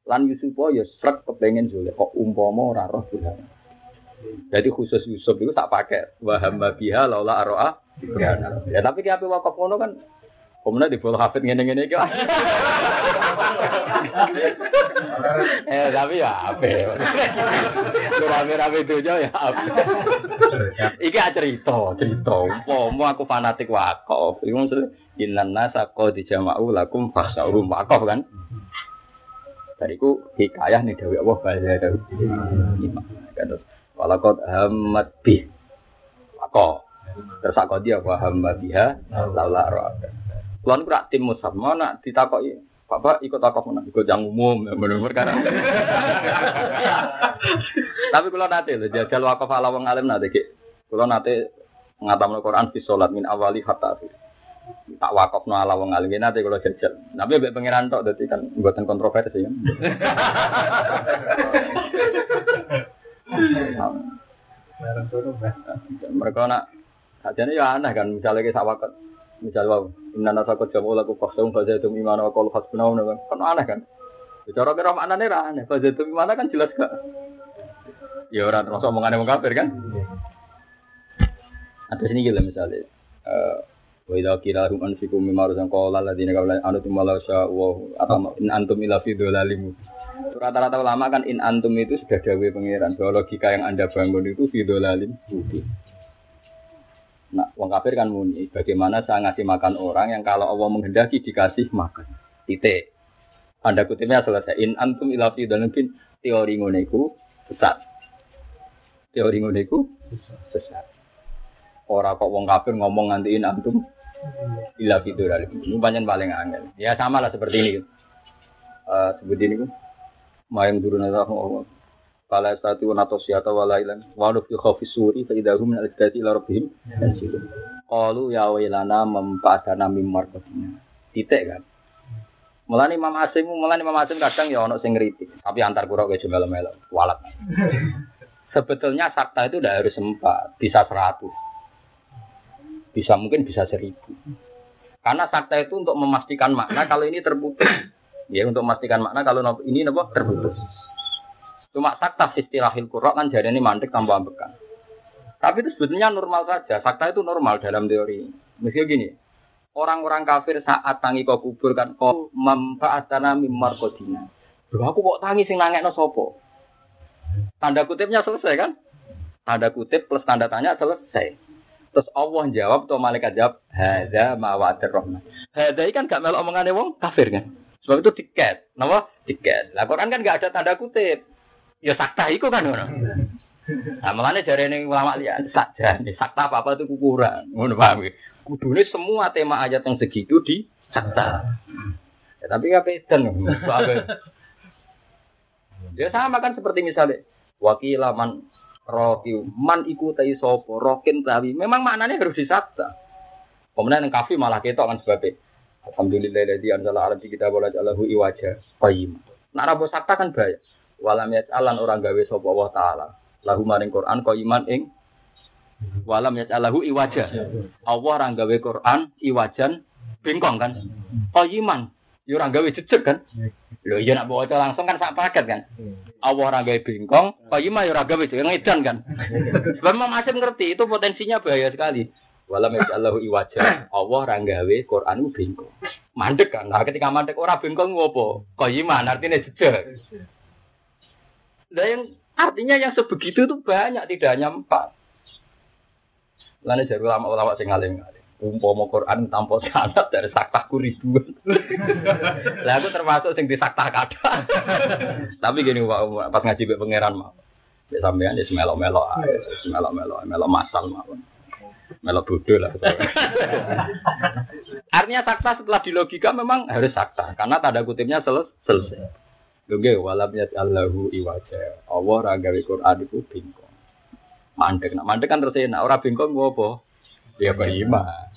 Lan Yusuf ya srek kepengen Zulaikha umpama ora roh burhana. Jadi khusus Yusuf itu tak pakai waham biha laula arroa burhana. Ya tapi ki ape wakaf kan Kemudian di bawah hafid ngene-ngene iki. eh tapi ya apa? Rame-rame itu ya apa? Iki cerita, cerita. Mau aku fanatik wakaf. Iku maksud innan nasa qad jama'u lakum fakhsa'uhum wakaf kan. Dariku hikayah nih Dewi Allah bahasa Dewi. Terus walakot hamad bi. Wakaf. Terus aku dia wa hamad biha laula ra'at. Kulo niku rak tim musab, mana ditakoki Bapak ikut takok mana? Ikut yang umum, benar-benar karena. Tapi kalau nanti loh, jajal wakaf ala wong alim nanti, kalau nanti ngatam Quran di sholat min awali hatta akhir. Tak wakaf no ala wong alim nanti kalau jajal. Tapi be pangeran tok, jadi kan buatan kontroversi kan. Mereka nak, sajane ya aneh kan, misalnya kita wakaf Misal wow, inna nasa jamu laku kosong fajar itu imana kalau hasbunau kan kan aneh kan. Bicara kira mana nih aneh fajar itu imana kan jelas gak. Ya orang termasuk omongan yang kafir kan. Ada sini gila misalnya. Wa idza qila hum anfiqu mimma razaqakum alladziina qabla an tumala sya wa atau in antum ila fi dzalalim. Rata-rata ulama kan in antum itu sudah dawe pangeran bahwa logika yang Anda bangun itu fi dzalalim. Nah, wong kafir kan muni, bagaimana saya ngasih makan orang yang kalau Allah menghendaki dikasih makan. Titik. Anda kutipnya selesai. In antum ila fi mungkin teori ngono iku sesat. Teori ngono iku sesat. Ora kok wong kafir ngomong nganti in antum ila fi Ini banyak paling angel. Ya sama lah seperti ini. Uh, seperti ini. Mayang turun Allah Fala satu nato siata wala ilan walu fi khawfi suri fa idza hum min al-dati ila rabbihim yansilun. Qalu ya wailana mempa'adana mim marqatina. Titik kan. Mulane Imam Asim, mulane Imam Asim kadang ya ono sing ngritik, tapi antar kura wis melo-melo, walat. Sebetulnya sakta itu udah harus empat, bisa seratus. Bisa mungkin bisa seribu. Karena sakta itu untuk memastikan makna kalau ini terputus. Ya untuk memastikan makna kalau ini nopo terputus. Cuma sakta istilahil kurok kan jadi ini mantik tanpa ambekan. Tapi itu sebetulnya normal saja. Sakta itu normal dalam teori. Mesti gini, orang-orang kafir saat tangi kau kubur kan kau memfaatana mimar kodina. Loh, aku kok tangi sing nangek no sopo? Tanda kutipnya selesai kan? Tanda kutip plus tanda tanya selesai. Terus Allah jawab atau malaikat jawab, Hada mawadir rahman. Hada kan gak melok wong kafir kan? Sebab itu tiket. Kenapa? Tiket. Lah Quran kan gak ada tanda kutip. Ya sakta iku kan ngono. Nah, makanya jari ini ulama lihat saja, sakta apa apa itu kurang, ngono paham ya? Kudune semua tema ayat yang segitu di sakta. Ya, tapi nggak beda Ya sama kan seperti misalnya wakilaman roki man iku tai sopo rokin tawi. Memang maknanya harus disakta. Kemudian yang kafi malah ketok kan sebabnya. Alhamdulillah dari anjala alam di kita boleh jalahu iwaja qayyim. Nak rabo sakta kan bahaya. Walam alan orang gawe sopo Allah taala. Lahu maring Quran qayyiman ing walam alahu iwaja. Allah orang gawe Quran iwajan bengkong kan. Qayyiman. Ya orang gawe jejeg kan. Lho iya nak bawa langsung kan sak paket kan. Allah orang gawe bengkong, qayyimah ya ora gawe ngedan kan. Sebab masih ngerti itu potensinya bahaya sekali. Walam Allahu iwaja. Allah ora gawe Quran bengkong. Mandek kan. Nah ketika mandek ora bengkong ngopo? Qayyimah artinya jejeg. Nah yang artinya yang sebegitu itu banyak tidak hanya empat. Lalu jadi ulama-ulama sing ngalim-ngalim. Umpama Quran tanpa sanad dari saktaku ribuan. Lah aku termasuk sing disakta kata. Tapi gini pas ngaji be pangeran mah. Sampean wis melo-melo ae, melo-melo, melo masal mawon. Melo bodoh lah. Artinya sakta setelah di logika memang harus sakta karena tanda kutipnya sel Oke, walam Allahu iwaja. Allah ra gawe Quran iku bingkong. Mandek, nak mandek kan terus enak. Ora bingkong apa? Ya beriman.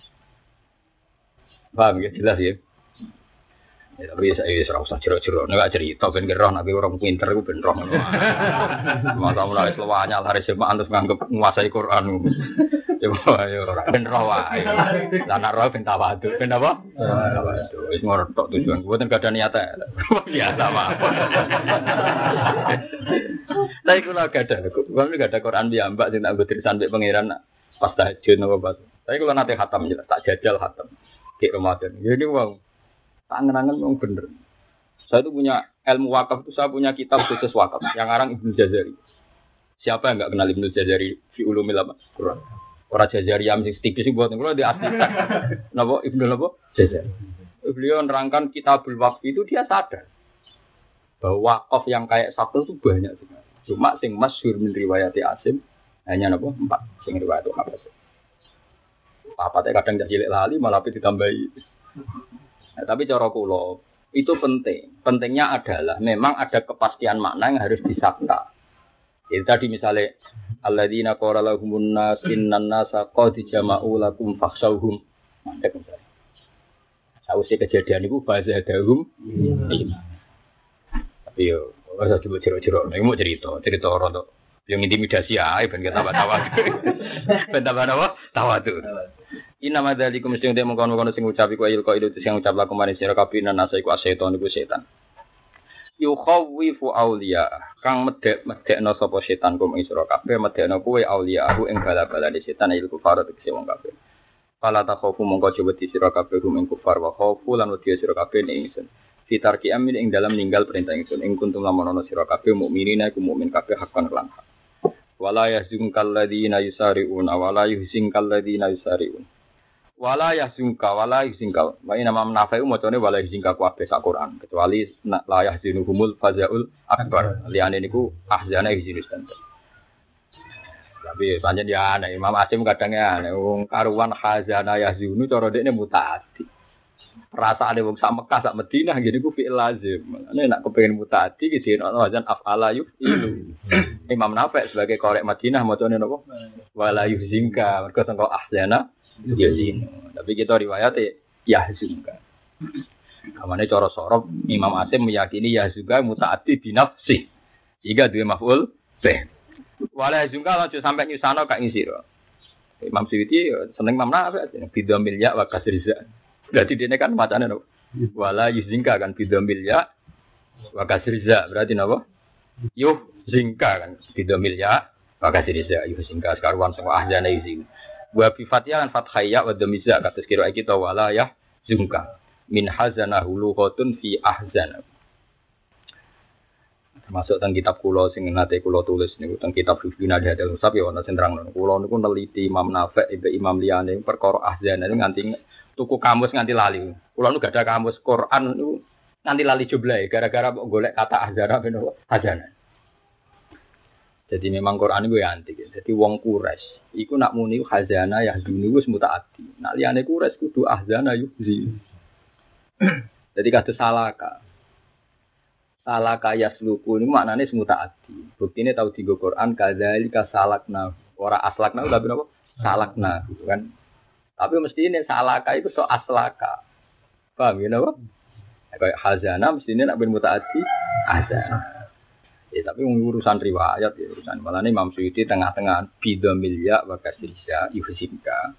Paham ya jelas ya. Ya, tapi saya serau usah cerita-cerita, nggak cerita, ben gerah, nabi orang pinter, gue ben roh. Masa mulai selawanya hari semak antus nganggep menguasai Quran. Coba ya orang ben roh wae. Lah nak roh ben tawadu, ben apa? Tawadu. Wis ngortok tujuan gue ten ada niat Biasa mah. Tapi kula gak ada, kula gak ada Quran mbak sing tak tulisan mbek pangeran pas tahajud napa. Tapi kalau nanti khatam jelas, tak jajal khatam. Di Ramadan. Jadi Tangan-tangan memang bener. Saya itu punya ilmu wakaf itu saya punya kitab khusus wakaf yang orang Ibnu Jazari. Siapa yang nggak kenal Ibnu Jazari fi ulumil apa? Quran. Orang Jazari yang tipis buat kalau di asli. Napa Ibnu napa? Jazari. Beliau nerangkan kitabul wakaf itu dia sadar bahwa wakaf yang kayak satu itu banyak sekali. Cuma sing masyhur min riwayati Asim hanya napa empat sing riwayat Hafiz. Apa teh kadang jadi lali malah ditambahi. Nah, tapi cara kulo itu penting. Pentingnya adalah memang ada kepastian makna yang harus disakta. Jadi tadi misalnya alladzina qala lahumun nas innan nasa qad jama'u lakum fakhshawhum. Mandek misalnya. Sausé kejadian itu dahum iman. Tapi yo usah coba cerita-cerita. Nek mau cerita, cerita orang tuh yang intimidasi ya, ben kita tawa. Ben tambah apa? Tawa tuh. Inna madzalikum sing demo kono-kono sing ngucapi ku ayil qaidu sing ngucap lakum maring sira kabeh nan nasa iku aseton iku setan. Yukhawifu auliya kang medek medekno sapa setan kum ing sira kabeh medekno kuwe auliya aku ing bala-bala di setan il kufar tegese wong kabeh. Fala takhafu mongko coba di sira kabeh kum ing kufar wa khaufu lan wedi sira kabeh ing ingsun. Fitarki amin ing dalam ninggal perintah ingsun ing kuntum lamun ana sira kabeh mukminina iku mukmin kabeh hakon lan hak. Wala yahzunka alladziina yusari'una wala yuhzinka alladziina yusari'un wala yahzunka wala yahzunka. Wa ina mam nafai macane wala yahzunka ku ape sak Quran. Kecuali la yahzunuhumul fazaul akbar. Liyane niku ahzana yahzinus tapi pancen ya aneh Imam Asim kadang ya aneh. Wong karuan khazana yahzunu cara dekne mutaati perasaan wong sak Mekah sak Madinah gini ku fi'il lazim. Nek nak kepengin mutaati ki ana wazan afala yufilu Imam Nafi sebagai korek Madinah macane napa? Wala yuhzinka mergo tengko ahzana ya zino. Tapi kita riwayat ya juga. Kamane cara sorop Imam Asim meyakini ya juga mutaati binafsi. Jika dua maf'ul beh. Wala juga lanjut sampai nyusano kak ngisiro. Imam Suyuti ya seneng mamna apa? Bidha milya wa kasriza. Berarti dia kan macane no. Wala yuzingka kan bidha milya wa kasriza. Berarti napa? Yuh zingka kan bidha milya wa kasriza. Yuh zingka sekaruan semua ahjana yuzing. Wa bi fatihah lan fathaya wa dhamiza kados kira kita wala ya zungka. Min hazana huluqatun fi ahzana. Termasuk tentang kitab kulo sing nate kulo tulis niku tentang kitab Fifina ada Musab ya ana sing terangno. Kulo niku neliti Imam Nafi' ibe Imam liyane perkara ahzana niku nganti tuku kamus nganti lali. Kulo niku gak ada kamus Quran niku nganti lali jumlah gara-gara golek kata ahzana ben ahzana. Jadi memang Quran itu antik. Jadi wong kures. Iku nak muni khazana ya dulu wis mutaati. Nak liyane kures kudu ahzana yuhzi. Jadi kata salaka. Salaka yasluku ini maknanya semutaati. Bukti ini tahu tiga Quran kadzalika salakna. Ora aslakna udah berapa? Salakna gitu kan. Tapi mesti ini salaka itu so aslaka. Paham ya napa? Kayak hazana mesti ini nak ben mutaati hazana. Ya, tapi urusan riwayat ya urusan malah ini Imam Suyuti tengah-tengah bido milya wa yuhsimka.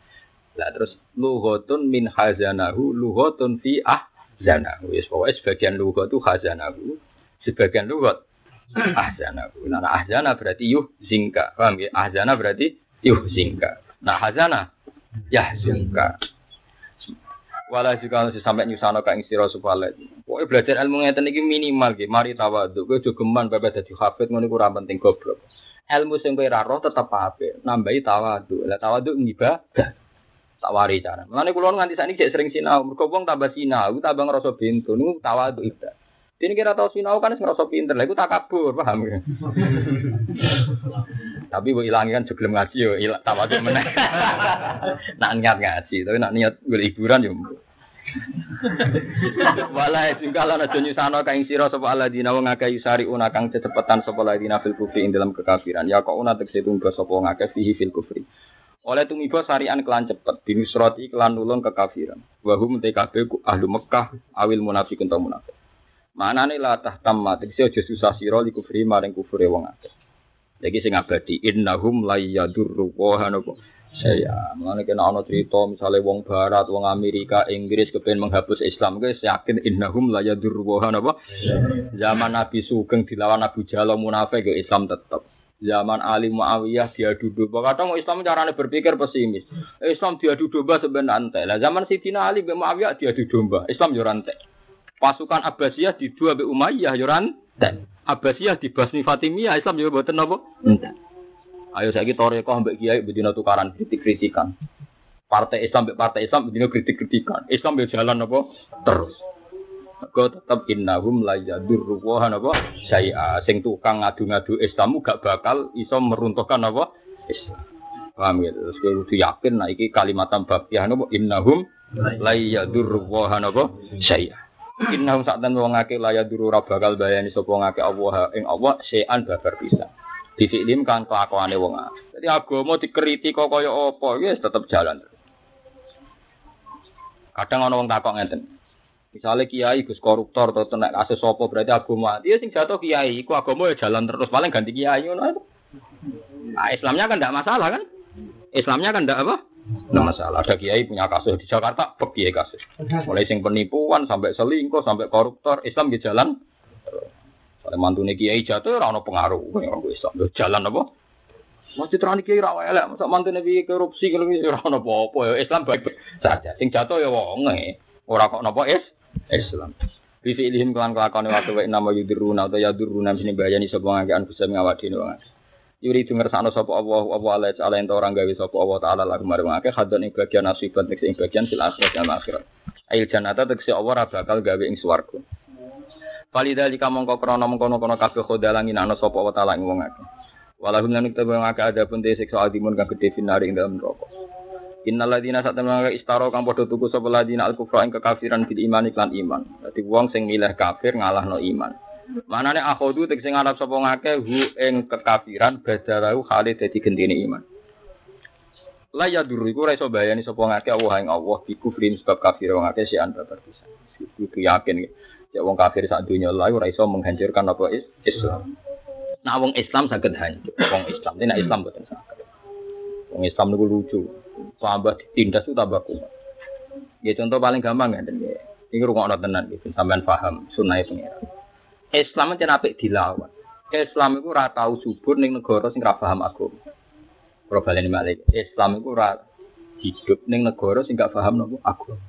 Lah terus luhotun min hazanahu luhotun fi ahzanahu. Ya pokoknya sebagian luhot itu hazanahu, sebagian luhot ahzanahu. Nah, nah ahzana berarti yuhzingka. Paham ya? Ahzana berarti yuhzingka. Nah hazana yahzingka. Wala juga harus sampai nyusano ka ing sira supaya Pokoke belajar ilmu ngeten iki minimal nggih. Mari tawadhu. Kowe aja geman bae dadi hafid ngono ora penting goblok. Ilmu sing kowe ra roh tetep. Nambahi tawadhu. Lah tawadhu ngibadah. Tak wari cara. Mulane kula nganti sakniki cek sering sinau. Mergo wong tambah sinau tambah ngrasa bento niku tawadhu ibadah. Ini kira tahu sinau kan ngerasa pinter, lah itu tak kabur, paham ya? tapi bu ilangi kan juga ngaji yo, ilang tawadhu meneh. nak niat ngaji, tapi nak niat gue hiburan yo. Wala singkala aja nyusano kaing sira sapa alladzina wa ngakai sari una kang cepetan sapa alladzina fil kufri ing dalam kekafiran. Ya kok una tekse tunggu sapa ngakeh fihi fil kufri. Oleh tumiba sarian kelan cepet binusrati kelan nulung kekafiran. Wa hum TKB ahlu Mekah awil munafiqun ta munafik. Manane la tahtamma tekse aja susah sira li kufri maring kufure wong akeh. Lagi sing abadi innahum la yadurru wa saya mengenai kena ono cerita misalnya wong Barat, wong Amerika, Inggris kepengen menghapus Islam, guys yakin innahum la yadurruhan apa? Zaman Nabi Sugeng dilawan Abu Jahal munafik ke Islam tetap. Zaman Ali Muawiyah dia duduk. Kadang Islam caranya berpikir pesimis. Islam dia domba sebenarnya. Lah zaman Sidina Ali bin Muawiyah dia domba. Islam yo rantai. Pasukan Abbasiyah di dua Umayyah yo rantai. Abbasiyah di Basmi Fatimiyah Islam boten napa? Entek. Ayo saya kita toreko ambek kiai bedino tukaran kritik kritikan. Partai Islam ambek partai Islam bedino kritik kritikan. Islam be jalan apa terus. Kau tetap innahum la yadurru apa saya sing tukang ngadu-ngadu Islam gak bakal iso meruntuhkan apa Islam. Paham ya? Terus kowe kudu yakin nah iki kalimatan baqiyah napa innahum la yadurru apa saya. Innahum sak ten wong akeh la yadurru ra bakal bayani sapa ngake Allah ing Allah sean babar bisa difiklim kan kelakuane wong Jadi agama dikeriti kok kaya apa, ya tetep jalan. Kadang ana wong takok ngeten. Misalnya kiai gus koruptor atau tenak kasus apa berarti agama. Dia sing jatuh kiai, iku agama ya jalan terus paling ganti kiai. Nah, Islamnya kan tidak masalah kan? Islamnya kan tidak apa? Tidak masalah. Ada kiai punya kasus di Jakarta, kiai kasus. Mulai sing penipuan sampai selingkuh sampai koruptor, Islam di jalan kalau mantune kiai jatuh ora ono pengaruh orang Islam. Jalan apa? Masjid terani kiai ra elek, masa mantune piye korupsi kalau wis ora ono apa-apa ya Islam baik saja. Sing jatuh ya wonge. Ora kok napa is Islam. Bi fi'lihim kelan kelakone waktu wa nama yudiruna atau yaduruna sini bayani sapa ngakean bisa ngawak dene wong. Yuri itu ngersakno sapa Allah apa ala ala ento orang gawe sapa Allah taala lagu marang akeh hadon ing bagian nasibat ing bagian fil akhirat dan akhirat. Ail jannata tegese Allah ora bakal gawe ing swarga. Falida jika mongko krono mengkono kono kabeh khodalangi ana sapa wa taala ing wong akeh. Walahum lan kita wong akeh ada pun te siksa adimun kang gedhe finari ing dalam neraka. Innal ladina satamanga istaro kang padha tuku sapa ladina al kufra ing kekafiran bil iman iklan iman. Dadi wong sing milih kafir ngalahno iman. Manane akhodu tek sing arep sapa ngake hu ing kekafiran badalahu khali dadi gendine iman. La ya duru iku ora iso bayani sapa ngake Allah ing Allah bi kufrin sebab kafir wong akeh si anta bisa. Iku yakin. Ya wong kafir saat dunia lalu ora iso menghancurkan apa Islam. Nah wong Islam saged hancur. Wong Islam ini Islam boten saged. Wong Islam niku lucu. Tambah ditindas itu tambah kuat. Ya contoh paling gampang ya. Ini rungokno tenan gitu sampean paham sunah pengiran. Islam itu apik dilawan. Islam itu ora tau subur ning negara sing ora paham agama. Ora baleni malik. Islam itu ora hidup ning negara sing gak paham nopo agama.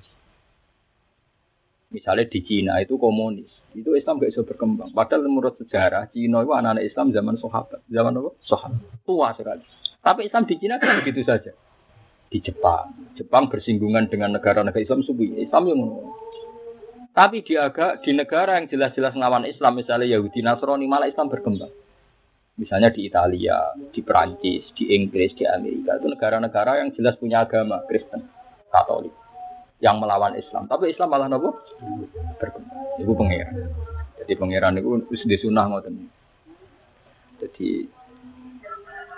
Misalnya di Cina itu komunis, itu Islam gak bisa berkembang. Padahal menurut sejarah Cina itu anak-anak Islam zaman sahabat, zaman apa? Sahabat tua sekali. Tapi Islam di Cina kan begitu saja. Di Jepang, Jepang bersinggungan dengan negara-negara Islam subuh Islam yang Tapi di agak di negara yang jelas-jelas ngelawan Islam, misalnya Yahudi Nasrani malah Islam berkembang. Misalnya di Italia, di Perancis, di Inggris, di Amerika itu negara-negara yang jelas punya agama Kristen, Katolik, yang melawan Islam. Tapi Islam malah nopo berkembang. Ibu pangeran. Jadi pangeran itu disunah ngoten. Jadi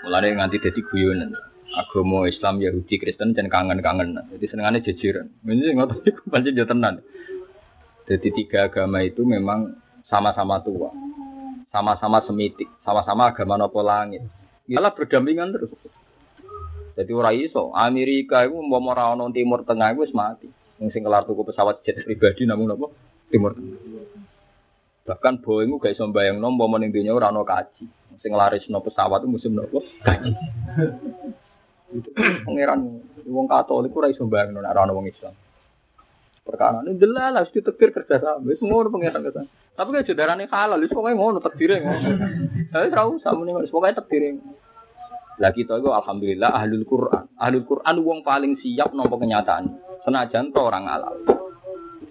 mulai nganti jadi guyonan. Agama Islam, Yahudi, Kristen dan kangen-kangen. Jadi senengannya jajaran. Ini ngoten iku pancen yo tenan. Jadi tiga agama itu memang sama-sama tua sama-sama semitik, sama-sama agama nopo langit. Ialah berdampingan terus. Jadi ora iso, Amerika itu mau ora timur tengah itu mati. Wong sing kelar tuku pesawat jet pribadi namun nopo timur tengah. Bahkan Boeing gak iso mbayangno umpama ning donya ora ono kaji. Sing larisno pesawat itu musim nopo? Kaji. Pangeran wong Katolik ora iso mbayangno nek ora ono wong Islam. Perkara ini delal harus ditekir kerja sama. Semua orang pengiran kita. Tapi saudara ini halal, itu pokoknya ngono ngono. Tapi tahu sama nih, pokoknya tekdirnya. Lah kita itu alhamdulillah ahlul Quran. Ahlul Quran wong paling siap nopo kenyataan. Senajan to orang halal.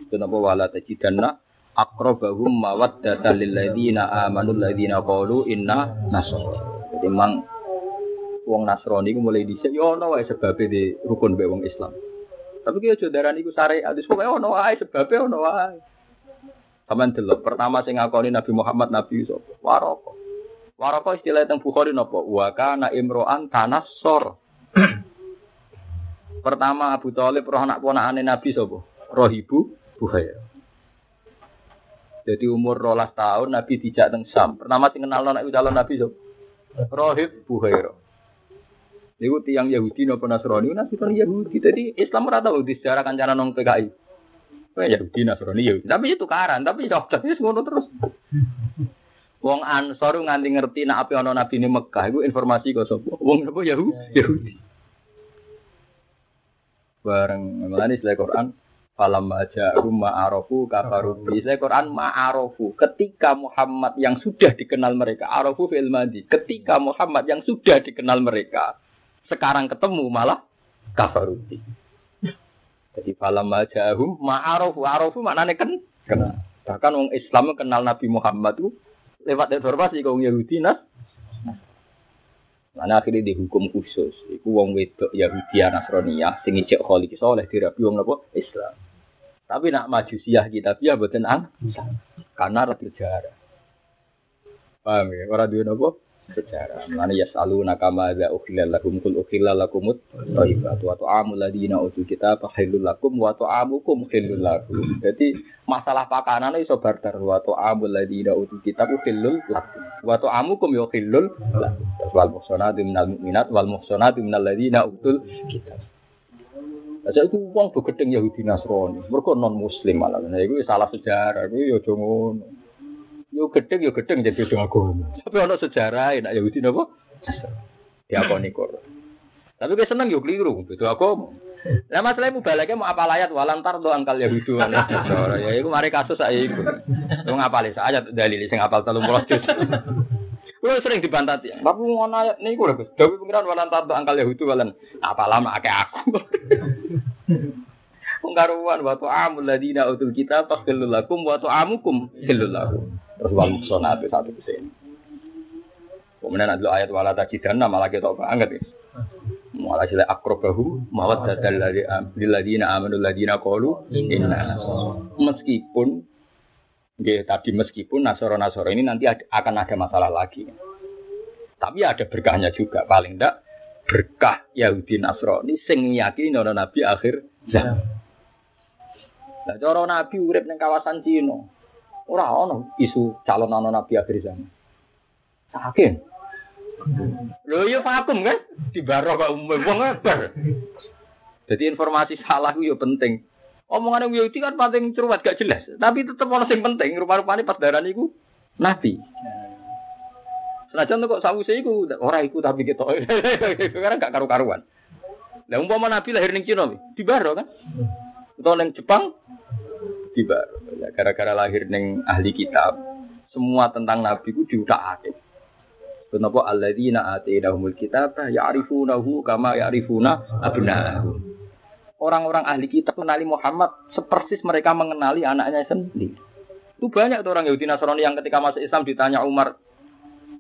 Kenapa wala tajidanna aqrabahum mawaddatan lil ladzina amanu ladzina qalu inna nasara. Jadi memang wong Nasrani ku mulai dhisik yo ono wae sebabe di rukun be wong Islam. Tapi kaya jodaran iku syariat, wis pokoke ono wae sebabe ono wae. Sampeyan delok, pertama sing ngakoni Nabi Muhammad Nabi sapa? Waraka. Waraka istilah teng Bukhari napa? Wa kana imro'an tanassor. pertama Abu Thalib roh anak ponakane Nabi sapa? Rohibu Buhaira. Jadi umur rolas tahun Nabi dijak teng Sam. Pertama sing kenal anak calon Nabi sapa? Rohib Buhaira. Niku tiang Yahudi nopo Nasrani, Nabi kan Yahudi. Jadi Islam ora tau di sejarah kancana nong PKI. Oh Yahudi Nasrani Yahudi. Tapi itu karan, tapi dokter itu ngono terus. Wong Ansor nganti ngerti nak apa ana nabi ini Mekah iku informasi kok sapa? Wong napa Yahudi? Yahudi. Bareng melani selain Quran Falam aja rumah arofu kafaru Bisa Quran ma'arofu Ketika Muhammad yang sudah dikenal mereka Arofu fil madi Ketika Muhammad yang sudah dikenal mereka sekarang ketemu malah kafaruti. Jadi falam majahum ma'arofu arofu maknanya kan kenal. Bahkan orang Islam kenal Nabi Muhammad itu lewat informasi kaum Yahudi nas. Mana akhirnya dihukum khusus. Iku wong wedok Yahudi Nasraniyah sing ijek kholi soleh dirabi wong napa Islam. Tapi nak maju siah kita biar boten ang karena berjarak. Paham ya? Ora duwe napa? Sejarah. Mana ya selalu nakama ada ukhilal lakum kul ukhilal lakumut thayyibat wa ta'amul ladina utul kita halul lakum wa ta'amukum halul lakum. Jadi masalah pakanan iso barter wa ta'amul ladina utul kita halul lakum wa ta'amukum yo halul lakum. Wal muhsanatu minal mu'minat wal muhsanatu minal ladina utul kita. Saya itu uang begedeng Yahudi Nasrani, mereka non Muslim malah. Nah, itu salah sejarah, itu ya jangan Yo gedeng yo gedeng jadi beda agama. Tapi ono sejarah enak Yahudi napa? Diakoni Quran. Tapi gue seneng yo keliru beda agama. Lah masalah mubalake mau apa ayat walan do angkal Yahudi ana. Ya iku mari kasus saya iku. Wong apale ayat dalil sing apal 30 juz. Kulo sering dibantah ya. Tapi ngono ayat niku lho Gus. Dawi pengiran walan do angkal Yahudi walan apa lama akeh aku. Wong karuan wa ta'amul ladina utul kitab faqilul lakum wa ta'amukum. Terus wal muhsanat satu ke sini. Kemudian ada ayat wala tajidanna malah kita banget ya. Malah sila akrobahu mawat dadal ladina amanu ladina qalu inna meskipun Nggih, tadi meskipun Nasoro-Nasoro ini nanti ada, akan ada masalah lagi. Tapi ada berkahnya juga. Paling tidak berkah Yahudi Nasrani sing yakini nono Nabi akhir zaman. Nah, Nabi urip ning kawasan Cina. Ora ono isu calon anak nabi akhir zaman. Saking. Lho ya vakum kan? Di baro kok umum wong. Jadi informasi salah itu ya penting. Omongan yang Yahudi kan paling cerewet gak jelas, tapi tetap ono sing penting. Rupa-rupanya pas darah niku nabi. Senajan kok sawu saya iku ora iku tapi kita karena gak karu-karuan. Lah umpama nabi lahir ning Cina di baro kan? Atau ning Jepang tiba. Ya, gara-gara lahir neng ahli kitab, semua tentang Nabi ku diutak atik. Kenapa alladzina atainahumul kitab ya'rifunahu kama ya'rifuna abna'ahum. Orang-orang ahli kitab mengenali Muhammad sepersis mereka mengenali anaknya sendiri. Itu banyak tuh orang Yahudi Nasrani yang ketika masuk Islam ditanya Umar,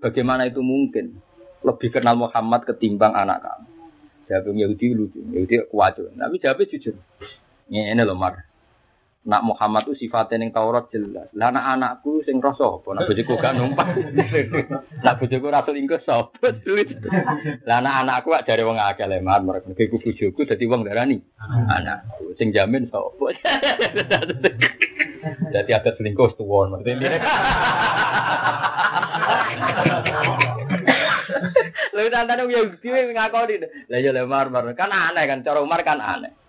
Bagaimana itu mungkin? Lebih kenal Muhammad ketimbang anak kamu. Jawab Yahudi lucu, Yahudi kuat. Tapi jawabnya jujur. Ini loh Mar. Nak Muhammad itu sifatnya yang Taurat jelas. Lah anak anakku sing rasa apa? Nak bojoku gak numpak. nak bojoku ra selingkuh sapa? Lah anak anakku gak jare wong akeh lemar mereka ku bojoku dadi wong darani. Anak sing jamin sapa? Jadi ada selingkuh tuwon maksudnya. Lalu tantane yo dhewe ngakoni. Lah ya lemar kan aneh kan cara Umar kan aneh.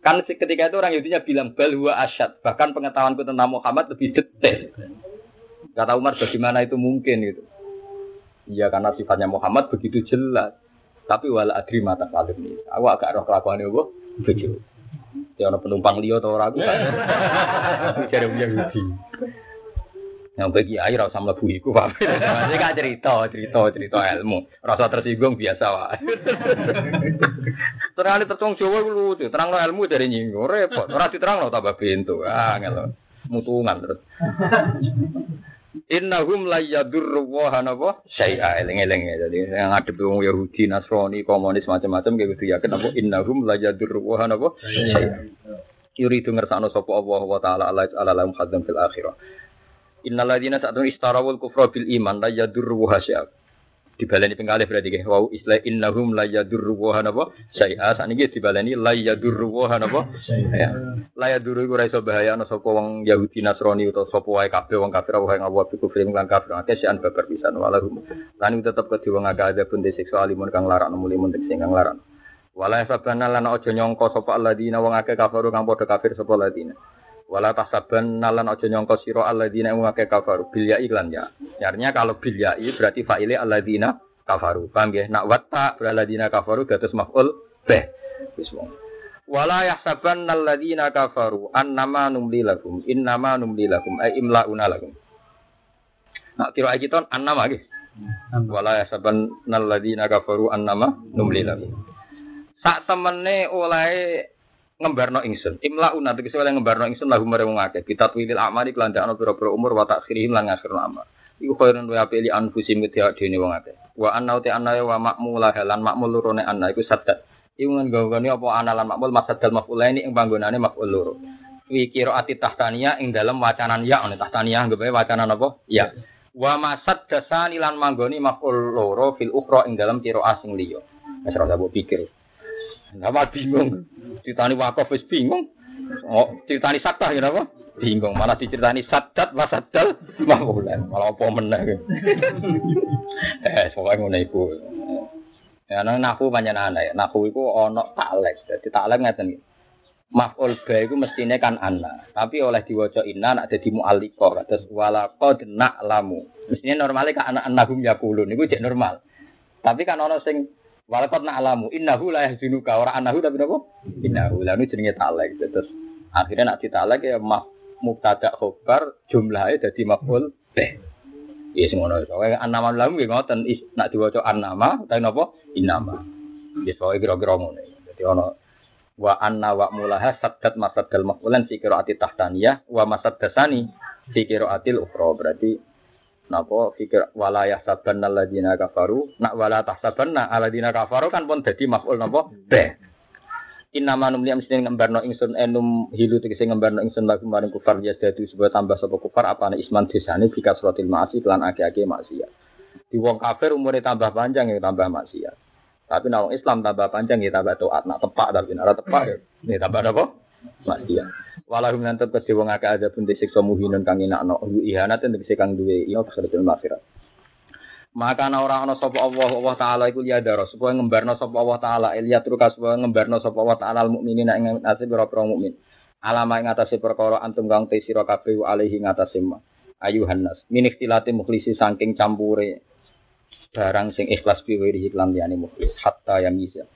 Kan ketika itu orang Yahudinya bilang bal huwa asyad. Bahkan pengetahuanku tentang Muhammad lebih detail. Kata Umar bagaimana itu mungkin gitu. Iya karena sifatnya Muhammad begitu jelas. Tapi wala adri mata salim ini. Aku agak roh kelakuannya apa? Begitu. Ya penumpang liyo atau orang aku kan. Cari Yahudi. Yang bagi air rasa mlebu iku Pak. Ini kan cerita, cerita, cerita ilmu. Rasa tersinggung biasa wae. Terang tertung Jawa iku lucu, terang ilmu dari nyinggung repot. Ora diterang tambah pintu. Ah ngelo. Mutungan terus. Innahum la yadurru wa hanapa syai'a eling-eling ya. Jadi yang ngadep wong Yahudi, Nasrani, komunis macam-macam kayak gitu yakin apa innahum la yadurru wa hanapa syai'a. Yuridu ngersakno sapa Allah wa taala ala ala lahum khadzam fil akhirah. Innalladzina ta'tun istarawul kufra bil iman la yadurru hasya. Dibaleni penggalih berarti nggih. Wau istilah innahum la yadurru wa napa? Syai'a sakniki dibaleni la yadurru wa napa? Ya. La yadurru iku ora iso bahaya ana sapa wong Yahudi Nasrani utawa sapa wae kabeh wong kafir wae ngawa bi kufri lan kafir akeh sean babar pisan walahum. Lan tetep kedhe wong ada pun disiksa alimun kang larak muli mun sing kang larak. Wala sabana lan aja nyangka sapa alladzina wong akeh kafaru kang padha kafir sapa alladzina. Wala tasaban nalan aja nyangka sira alladzina ing akeh kafaru bil ya iklan ya. Artinya kalau bil ya berarti fa'ile alladzina kafaru. Paham ya? Nak watta alladzina kafaru dados maf'ul bih. Wis wong. Wala yahsaban alladzina kafaru annama numli lakum innama numli lakum ay imlauna lakum. Nak kira kita annama guys. Wala yahsaban alladzina kafaru annama numli lakum. Sak temene oleh ngembarno ingsun. Imla una tegese oleh ngembarno ingsun lahu mare wong akeh. Kita twilil amali kelandakno pira-pira umur wa takhirihim lan ngakhirno amal. Iku khairun wa apeli anfusim ketiak dene wong akeh. Wa anna te anna wa makmulah lan makmul lurone anna iku sadat. Iku nggone apa ana lan makmul masadal maf'ulaini ing panggonane maf'ul loro. Wi ati tahtania ing dalam wacanan ya ono tahtania anggap wacanan apa? Ya. Wa masad dasani lan manggoni maf'ul loro fil ukhra ing dalam kira asing liya. Wis ora pikir. Nama bingung. Ceritani wakaf wis bingung. Oh, ceritani sakta ya apa? Bingung. Malah diceritani sadat wasadal mahulan. Malah apa meneh. eh, pokoke ngono iku. Ya nang nahu panjenengan ya. Nahu iku ana taklek. Dadi taklek ngeten iki. Maf'ul ba iku mestine kan ana, tapi oleh diwaca inna nak dadi mu'alliqa kados wala qad na'lamu. Mestine normale kan anak annahum yaqulun niku jek normal. Tapi kan ana sing Walakot alamu innahu la yahzunuka ora anahu tapi napa? Innahu la nu jenenge talek. Terus akhirnya nak ditalek ya maf mubtada khobar jumlahnya jadi maf'ul bih. Ya semono iso. Wae annama lamu nggih ngoten nak diwaca annama utawi napa? Innama. Ya soe kira-kira ngono. Dadi ana wa anna wa mulaha saddat masaddal maf'ulan fi qiraati tahtaniyah wa masaddasani fi qiraatil ukhra. Berarti napa fikir wala yahsabanna alladziina kafaru nak wala tahsabanna alladziina kafaru kan pun dadi maf'ul napa be Inna manum liam sini ngembarno ingsun enum hilu tegese ngembarno ingsun lagu maring kufar ya dadi sebuah tambah sapa kufar apane isman desane bika suratil ma'asi lan ake-ake maksiat. Di wong kafir umure tambah panjang ya tambah maksiat. Tapi nek Islam tambah panjang ya tambah taat. Nak tepak tapi nek tepak ya tambah apa? Maksiat. Walahum lan tetep kedhe wong akeh pun disiksa muhinun kang inakno. Ihanat tegese kang duwe. Iya kesadaran akhirat. Maka ana ora ana sapa Allah Allah taala iku liyadara. Supaya ngembarno sapa Allah taala. Iliyatru supaya ngembarno sapa Allah taala mukminina ing atase pira-pira mukmin. Alama ing atase perkara antum kang te sira kabeh alaihi ing atase ma. Ayuhan nas min ikhtilati mukhlisi saking campure barang sing ikhlas biwiri iklan liyane mukhlis hatta yang bisa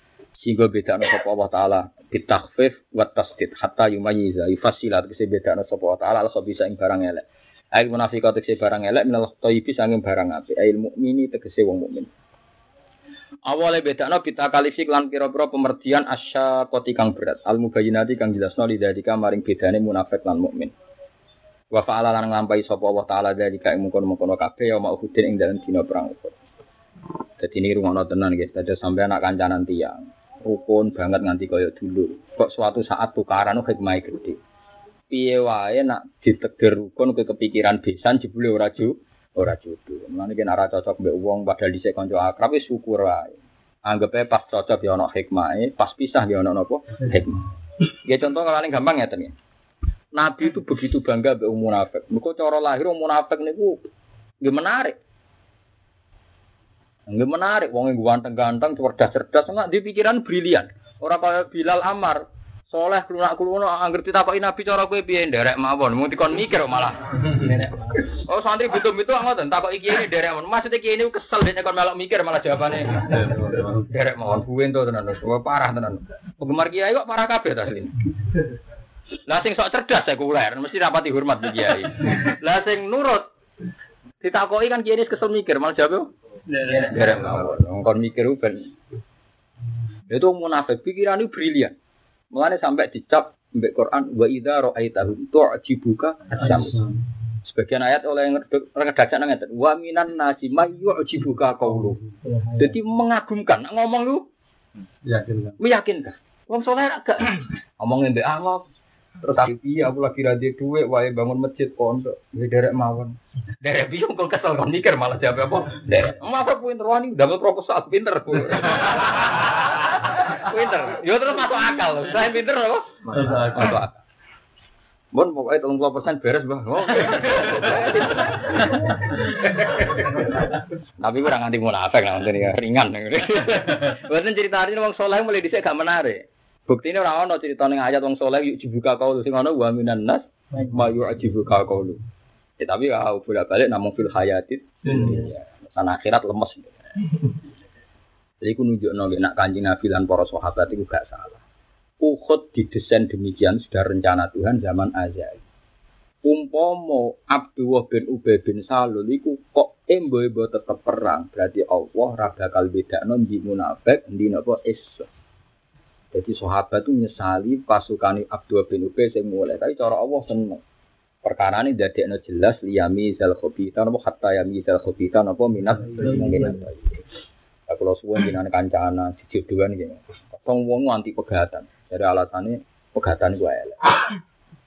sehingga beda sapa Allah taala bitakhfif wa tasdid hatta yumayyiza yufassila tegese beda no sapa Allah taala al bisa ing barang elek. Ail munafiqat tegese barang elek minal thayyibi sanging barang apik. Ail mukmini tegese wong mukmin. Awale bedakno kita kalifik lan pira-pira pemerdian asya koti kang berat. Al mubayyinati kang jelasno lidadika maring bedane munafik lan mukmin. Wa fa'ala lan nglampahi sapa Allah taala dari kae mungkon-mungkon kabeh ya mau ing dalem dina perang Uhud. Dadi ini rumono tenan guys, dadi sampai anak kancanan tiang. Rukun banget nganti kaya dulu. Kok suatu saat tukaran hikmah gede. Piye wae nak diteger rukun ke kepikiran besan jebule ora ju ora jodoh. Mulane kena ora cocok mbek wong padahal dhisik kanca akrab wis syukur wae. Anggap pas cocok ya ana hikmahe, pas pisah ya ana napa? Hikmah. Ya contoh kalau gampang ya ya. Nabi itu begitu bangga be umum munafik. Mereka cara lahir umum munafik niku nggih menarik. Nggih menarik wong yang ganteng-ganteng, cerdas-cerdas, enggak di pikiran brilian. Orang kaya Bilal Amar, soleh kelunak kelunak angger ditakoki Nabi cara kowe piye nderek mawon, mung dikon mikir malah. oh santri butuh itu ngoten, takoki kiye ini derek mawon. Maksudnya kiye ini kesel dene kon melok mikir malah jawabane derek mawon. Buwen to tenan, parah tenan. Penggemar kiai kok parah kabeh ta lah sing sok cerdas sekuler, mesti rapati hormat bu kiai. Lah sing nurut ditakoki kan kiai kesel mikir, malah jawab derek mawon. Kon mikir ben. Itu munafik, pikiran itu brilian. Mulane sampai dicap mbek Quran wa idza ra'aitahum tu'jibuka. Sebagian ayat oleh redaksi nang ngeten, wa minan nasi may yu'jibuka qawlu. Jadi mengagumkan, ngomong lu yakin meyakinkan. Wong soleh agak ngomongin mbek Allah, Terus tapi aku lagi rada duit, wae bangun masjid pondok, ya derek mawon. Derek bingung kok kesel kan mikir malah jawab apa? Derek. Masa pinter wani dapat proposal pinter. pinter. Yo terus masuk akal. Saya pinter apa? Masuk akal. Bon, pokoknya tolong puluh persen beres bang. Tapi kurang nganti munafik nanti ringan. Bukan cerita hari ini wong soleh mulai disek gak menarik. Bukti ini orang ono cerita ning ayat wong soleh yuk dibuka kau sing ono wa minan nas ma yuk dibuka kau lu. Ya, tapi kau bolak balik namun fil hayatit. Sana akhirat lemes. Jadi aku nunjuk nongak nak kanji nabi dan para sahabat itu gak salah. Uhud didesain demikian sudah rencana Tuhan zaman Azali. Umpomo Abdullah bin Ubay bin Salul iku kok embo-embo tetep perang berarti Allah ra kalbeda non di munafik di napa iso. Jadi sahabat itu nyesali pasukan Abdul bin Ubay sing mulai. Tapi cara Allah seneng. Perkara ini jadi jelas liyami zal khobita nopo hatta yami zal khobita nopo minat minat. Aku lo suwon jinan kancana nih gini. Kong wong anti pegatan. Dari alasannya pegatan gue elek.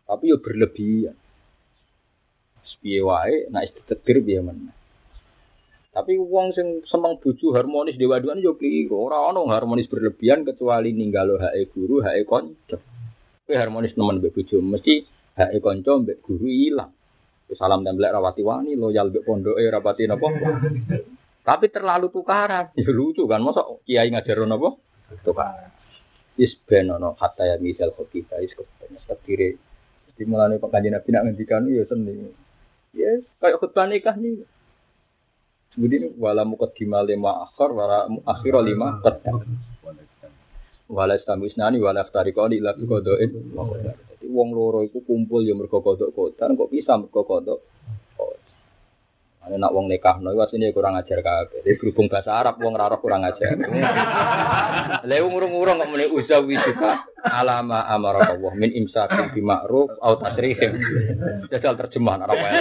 Tapi yo berlebihan. Piye wae nak istiqdir biar mana. Tapi uang sing seneng bojo harmonis dewa-dewan yo keliru. Ora ono harmonis berlebihan kecuali ninggalo hae guru, hae kanca. Kowe harmonis nemen mbek bojo mesti hae kanca mbek guru ilang. Salam templek rawati wani, loyal mbek pondoke rapati napa. Tapi terlalu tukaran. Ya lucu kan, masa kiai ngajar napa? Tukaran. Is ben ono kata ya misal kita is kepen sekire. Di mulane pengajian Nabi nak ngendikan ya seni. Yes, kayak khutbah nikah nih. Kemudian wala muqaddimah lima akhir wala akhir lima qaddam. Wala samisnani wala ftariqani ila biqada'in. Jadi wong loro iku kumpul ya mergo kodok kodan kok bisa mergo kodok. Ane nak wong nikah no asline kurang ajar kabeh. Jadi berhubung bahasa Arab wong raro kurang ajar. Lha umur-umur kok muni uzawi juga alama amara Allah min imsakin bi ma'ruf au tasrihim. Jajal terjemahan Arab wae.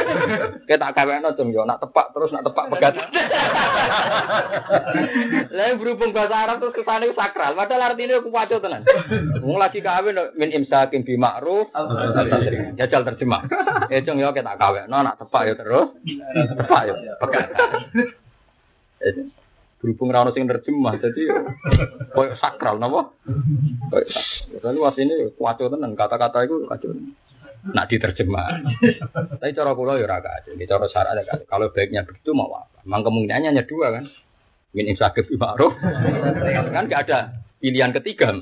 Kita tak kawekno cung yo nak tepak terus nak tepak pegat. Lah berhubung bahasa Arab terus kesane sakral. Padahal artinya aku pacu tenan. Wong lagi kawin min imsakin bi ma'ruf au tasrihim. Jajal terjemah. Eh cung yo kita kawekno nak tepak yo terus. Tepak Pak ya, pekat. Berhubung rano sing terjemah, jadi koyo sakral napa? Koyo sakral. Lalu asine kuwaco tenan kata-kata itu kacau. Nak diterjemah. Tapi cara kula ya ora kacau. Ini cara syarat kan. Kalau baiknya begitu mau apa? Memang kemungkinannya hanya dua kan. Min imsakif ma'ruf. Kan gak ada pilihan ketiga.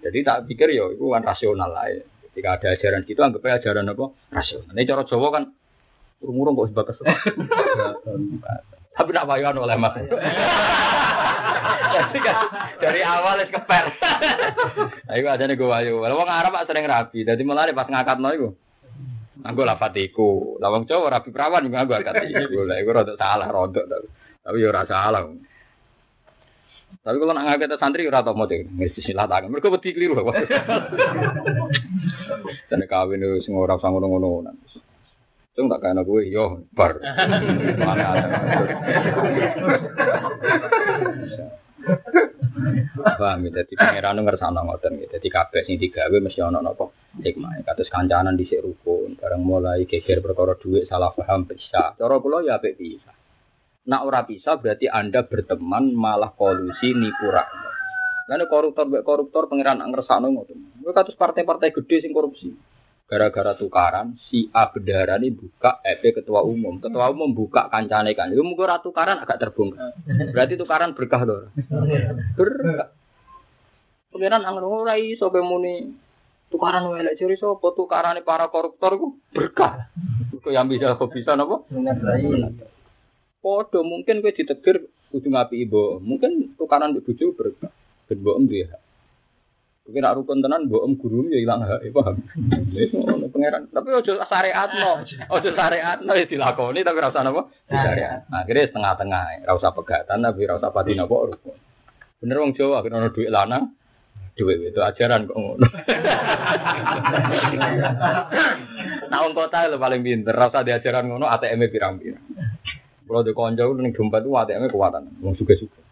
Jadi tak pikir ya itu kan rasional lah ya. Ketika ada ajaran gitu anggapnya ajaran apa? Rasional. Ini cara Jawa kan Urung-urung kok sebatas. Tapi nak payuan oleh mas. Kan dari awal es keper. Ayo aja nih gue wayu. Kalau orang Arab sering rapi. Jadi malah pas ngangkat no itu. Aku lafatiku. Lawang cowok rapi perawan juga aku angkat iku. Lah iku rada salah rodok tapi. Ya ora salah. Tapi kalau nak ngangkat santri ora tau motif. Wis silakan. Mereka wedi keliru. Dan kawin sing ora ngono-ngono. Cung tak kena gue yo bar. Mana ada. Paham ya, jadi pangeran ngersano ngoten ya. Jadi kabeh sing digawe mesti ana napa hikmah. Kados kancanan dhisik rukun, bareng mulai geger perkara dhuwit salah paham bisa. Cara kula ya apik bisa. Nak ora bisa berarti Anda berteman malah kolusi nipu rakyat. Lalu koruptor koruptor pangeran ngersano ngoten. Kowe kados partai-partai gede sing korupsi gara-gara tukaran si A ini buka EP ketua umum. Ketua umum buka kancane kan. Itu mungkin tukaran agak terbongkar. Berarti tukaran berkah loh berkah. Pengiran angin ora iso muni tukaran welek ciri sopo tukaran para koruptor ku berkah. Kok yang bisa kok bisa nopo Podo mungkin gue ditegur kudu ngapi ibu mungkin tukaran di bujuk berkah. Ben mbok dia Mungkin nak rukun tenan mbok guru ya ilang hak, paham. Wis ngono pangeran. Tapi ojo syariatno. Ojo syariatno ya dilakoni tapi rasa napa? Syariat. Akhirnya setengah-tengah, ora usah pegatan tapi ora usah pati napa rukun. Bener wong Jawa kena ono dhuwit lanang. Dhuwit itu ajaran kok ngono. Nah, wong kota lho paling pinter, rasa diajaran ngono ATM-e pirang-pirang. Kalau di konco ning dompet itu ATM-e kuatan, wong suka-suka.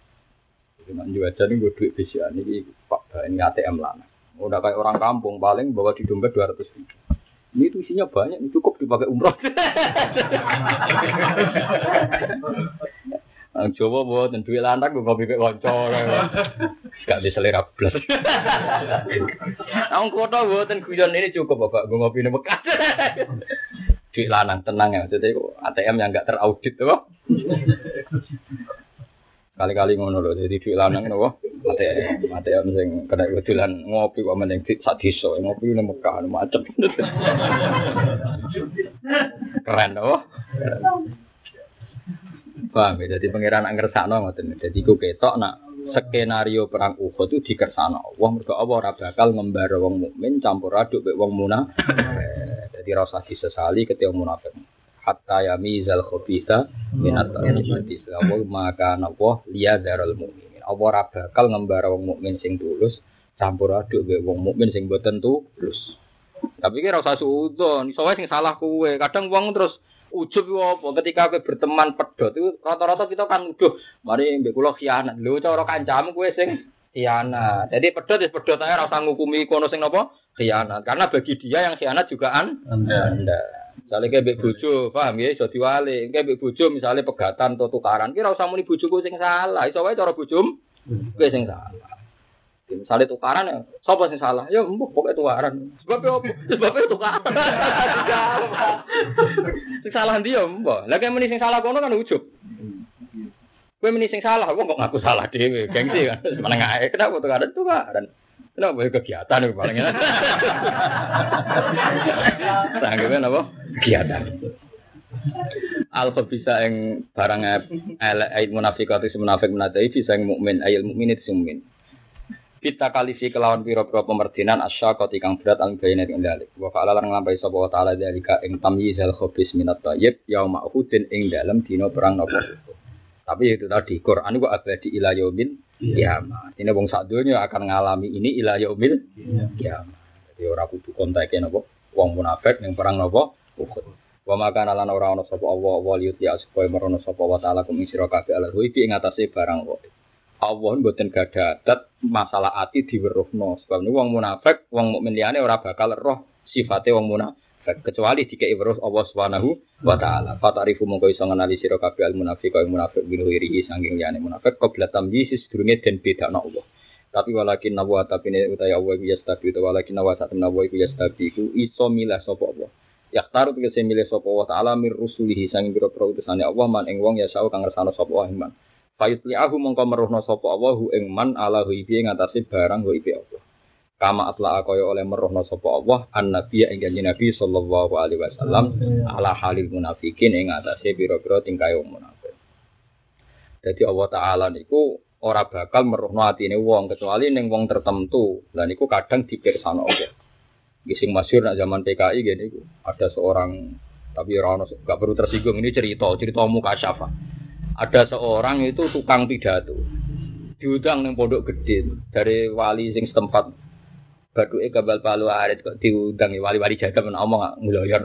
Cuma jualan ini gue duit bisa ini pak ini ATM lana. Udah kayak orang kampung paling bawa di dompet dua ratus ribu. Ini tuh isinya banyak, cukup dipakai umroh. Ang coba buat dan duit lantak gue ngopi ke koncor. Gak bisa selera plus. Ang kota buat dan kuyon ini cukup bapak gue ngopi nih bekas. Duit lanang tenang ya, jadi ATM yang gak teraudit tuh. Kali-kali ngono lho, jadi duit lanang nopo. Mate mate sing kena kedulan ngopi kok meneng sak desa, ngopi nang Mekah macet. Keren nopo. Paham ya, jadi pangeran ngersakno ngoten. Jadi ku ketok nak skenario perang Uhud itu dikersano Allah mergo Allah ora bakal ngembar wong mukmin campur aduk mek wong munafik. Jadi rasa disesali ketika munafik hatta yamizal khabitha minat tayyibati. Allah maka napa liya daral mukmin. Allah ora bakal ngembara wong mukmin sing tulus campur aduk mbek wong mukmin sing boten tulus. Tapi kira usah suudon, iso sing salah kuwe. Kadang wong terus ujub apa ketika kowe berteman pedot itu rata-rata kita kan udah mari mbek kula khianat. Lho cara kancamu kowe sing khianat. Jadi pedot ya pedot ae ora usah ngukumi kono sing napa khianat. Karena bagi dia yang khianat juga an anda. anda. Misalnya kayak bojo, paham ya, iso diwali. Kayak bek misalnya pegatan atau tukaran, kira usah muni bojoku sing salah. Iso cara bojom, kowe sing salah. Misalnya tukaran ya, sapa sing salah? Ya mbok pokoke tukaran. Sebabnya apa? Sebabnya tukaran. sing salah ndi ya mbok. Lah kayak muni sing salah kono kan ujub. Kowe muni sing salah, kok ngaku salah dhewe, gengsi kan. Meneng ae, kenapa tukaran tukaran. Kenapa kegiatan itu paling enak? Sanggupnya apa? Kegiatan. Alfa bisa yang barang ayat munafik atau si munafik menatai bisa yang mukmin ayat mukmin itu mukmin. Kita kali si kelawan piro piro pemerdinan asya kau tikang berat al bayinat ing dalik. Wa fa'ala lan nglampahi sapa wa ta'ala dalika ing tamyizal khabis minat tayyib yauma uhudin ing dalam dino perang nopo. Tapi itu tadi Quran itu abadi ila yaumil kiamat. Ini wong sak akan ngalami ini ila yaumil kiamat. Jadi ora kudu konteke napa wong munafik ning perang napa Uhud. Wa maka lan ora ana sapa Allah wa liyuti supaya merono sapa wa taala kum sira kabeh ala ruhi ing atase barang wae. Allah mboten gadah adat masalah ati diweruhno. Sebab niku wong munafik, wong mukmin liyane ora bakal roh sifate wong munafik kecuali jika ibrus Allah Subhanahu wa taala. Fatarifu mongko iso ngenali sira kabeh al munafiq kaya munafik bin wirihi sanging liyane munafik qabla tamyiz sedurunge den bedakno Allah. Tapi walakin nawa tapi ne utawa Allah iku yastabi utawa walakin nawa sak nawa iku yastabi iku iso milah sapa Allah. Yaktaru tegese milih sapa Allah taala mir rusulihi sanging pira-pira utusane Allah man ing wong ya sau kang ngersano sapa Allah iman. Fayutli'ahu mongko meruhna sapa Allah ing man ala hu ing atase barang hu Allah kama atla kaya oleh merohno sapa Allah an nabi ing kanjeng Nabi sallallahu alaihi wasallam ala halil munafikin ing atase pira-pira tingkae munafik. Jadi Allah taala niku ora bakal merohno atine wong kecuali ning wong tertentu. Lah niku kadang dipirsano Allah. Gising masyur nak zaman PKI gini ada seorang tapi orang gak perlu tersinggung ini cerita cerita muka syafa. Ada seorang itu tukang pidato diundang neng pondok gede dari wali sing setempat Batu e kabal palu arit kok diundang wali-wali jaga men omong ngloyor.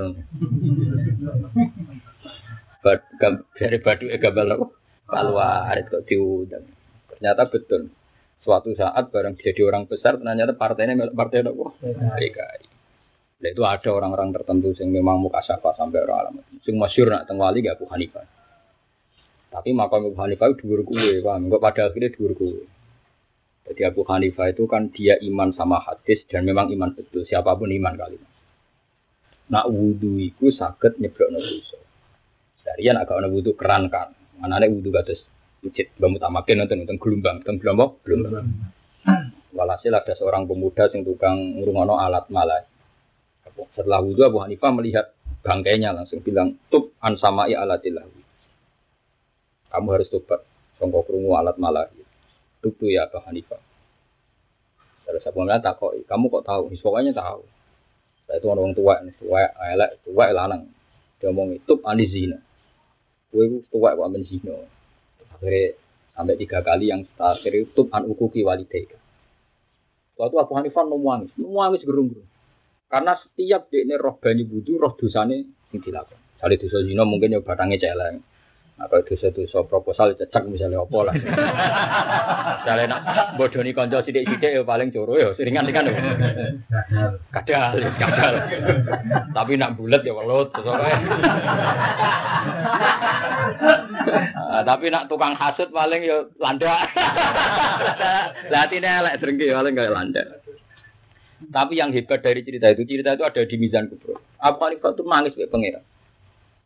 dari badu gambar apa? Keluar kok diundang. Ternyata betul. Suatu saat bareng jadi orang besar, ternyata partainya partai apa? PKI. Nah, itu ada orang-orang tertentu yang memang muka syafa sampai orang alam. Sing masyur nak tengwali gak Abu Hanifah. Tapi makam Abu Hanifah dhuwur kuwe, paham? Enggak pada akhirnya dhuwur kuwe. Jadi Abu Hanifah itu kan dia iman sama hadis dan memang iman betul. Siapa pun iman kali. Nak wudhu itu sakit nyeblok dosa. Seharian agak ana wudhu keran kan. Anane wudhu kados masjid bangun tamakin nonton nonton gelombang, nonton gelombang, gelombang. Walhasil ada seorang pemuda yang tukang ngurungono alat malah. Setelah wudhu Abu Hanifah melihat bangkainya langsung bilang tub an samai alatillah. Kamu harus tobat songkok krungu alat malah. Tubuh ya Abu Hanifah. Terus Abu Hanifah takut, kamu kok tahu? Pokoknya tahu. Saya itu orang tua, tua, elek, tua, lanang. Dia ngomong itu andi zina. Kue tua kok ambil zina. Akhirnya sampai tiga kali yang terakhir itu an ukuki walidayka. Waktu Abu Hanifah nangis, nangis gerung-gerung. Karena setiap dia ini roh banyu budu, roh dosane yang dilakukan. Kali dosa zina mungkin ya batangnya celeng. Apa dosa-dosa proposal cecak misalnya apa lah. Misalnya nak bodoni konco sidik-sidik ya paling coro ya seringan kan. Kadal, kadal. Tapi nak bulat ya welut Ah, tapi nak tukang hasut paling ya landak. Lah atine elek drengki paling kayak landak. Tapi yang hebat dari cerita itu, cerita itu ada di Mizan Kubro. Apa itu nangis kayak pangeran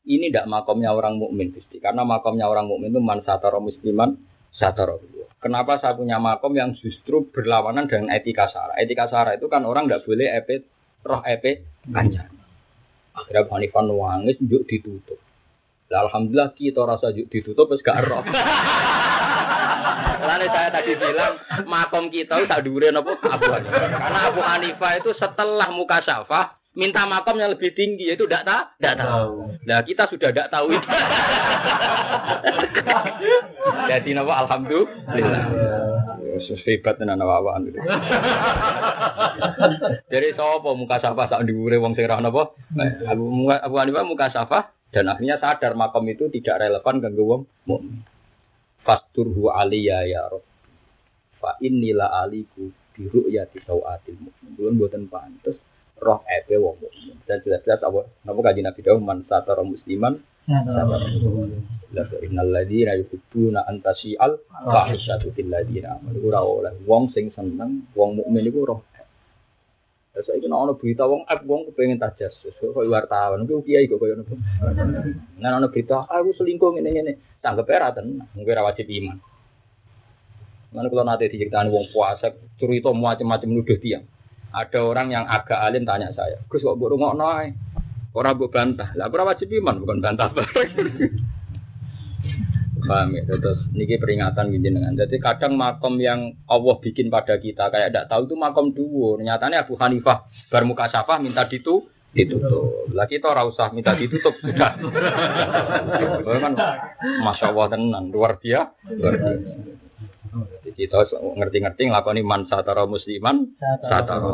ini tidak makomnya orang mukmin Gusti. Karena makomnya orang mukmin itu man satara musliman satara Kenapa saya punya makom yang justru berlawanan dengan etika sara? Etika sara itu kan orang tidak boleh ep roh ep kanjang. Akhirnya Abu Hanifah nuangis juk ditutup. Lah, Alhamdulillah kita rasa juk ditutup terus gak roh. Lalu saya tadi bilang makom kita itu tak dhuwure apa Abu Hanifah. Karena Abu Hanifah itu setelah muka syafah minta makam yang lebih tinggi itu tidak tahu tidak tahu nah kita sudah tidak tahu itu jadi nama alhamdulillah hebat tenan awak gitu. Jadi sapa muka safa sak dhuwure wong sing ra napa? Abu Abu Hanifah muka safa dan akhirnya sadar makam itu tidak relevan kanggo wong mukmin. Fasturhu aliyya ya Rabb. Fa innila aliku bi ru'yati sawatil mukmin. Belum boten pantes roh ebe wong mukmin. Dan jelas-jelas apa? Napa kanjeng Nabi dawuh man satara musliman La innal ladzina yuhibbuna an tasi'al fahishatu fil ladzina amanu. Ora oleh wong sing seneng wong mukmin iku roh Terus saiki nek ana berita wong ep wong kepengin tajasus kok wartawan? Ku kiai kok koyo ngono. Nek ana berita aku selingkuh ngene-ngene, tanggep ora tenan, mung ora wajib iman. Mana kalau nanti wong puasa, cerita macam-macam nuduh tiang. Ada orang yang agak alim tanya saya, Gus kok burung noy? Orang bu bantah, lah berapa wajib iman bukan bantah Paham ya, terus niki peringatan gini dengan. Jadi kadang makom yang Allah bikin pada kita kayak tidak tahu itu makom dua. Nyatanya Abu Hanifah bermuka safah minta ditu ditutup. Lah kita ora usah minta ditutup sudah. kan masya Allah tenan luar biasa. Luar biasa. Kita ngerti-ngerti nglakoni man satara musliman satara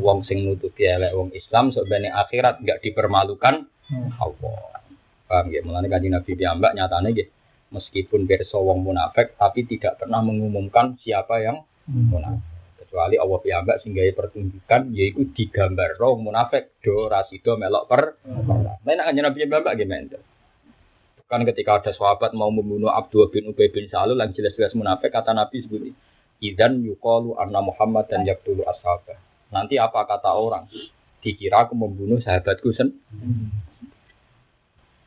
wong sing nutupi elek wong Islam sebenarnya akhirat enggak dipermalukan hmm. Allah. Paham ya? Mulane kanjeng Nabi piyambak nyatane nggih meskipun pirsa wong munafik tapi tidak pernah mengumumkan siapa yang hmm. munafik. Kecuali Allah piyambak sehingga pertunjukan yaitu digambar wong munafik do rasido melok per. Hmm. Nah, kanjeng Nabi piyambak gimana? Kan ketika ada sahabat mau membunuh Abdul bin Ubay bin Salul yang jelas-jelas munafik, kata Nabi sebut Idan yukalu anna Muhammad dan yaktulu ashabah. Nanti apa kata orang? Dikira aku membunuh sahabatku sen.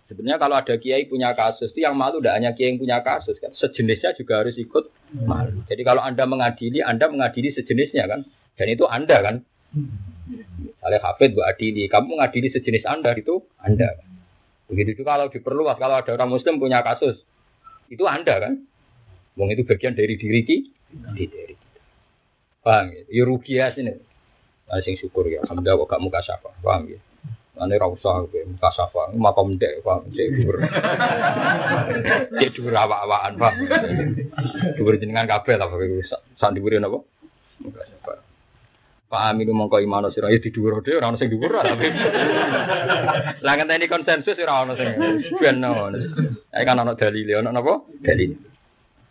Sebenarnya kalau ada kiai punya kasus, itu yang malu tidak hanya kiai yang punya kasus kan, sejenisnya juga harus ikut malu. Jadi kalau anda mengadili, anda mengadili sejenisnya kan, dan itu anda kan. Misalnya Hafid Bu Adili, kamu mengadili sejenis anda itu anda. Kan? Begitu juga kalau diperluas, kalau ada orang Muslim punya kasus, itu Anda kan? Wong itu bagian dari diri kita, di diri kita. Paham ya? Ya rugi ya sini. Nah, sing syukur ya, alhamdulillah kok gak muka syafa, paham ya? Ane ra usah muka syafa, makom dek, paham? Cek dhuwur. Cek dhuwur awak-awakan, paham? Jenengan kabeh lah, sak dhuwure napa? Muka syafa. Pak Aminu mongko imano sira ya dhuwur dhewe ora ono sing dhuwur tapi. Lah ngenteni konsensus ora ono sing ben ono. Ae kan ono dalile ono napa? Dalil.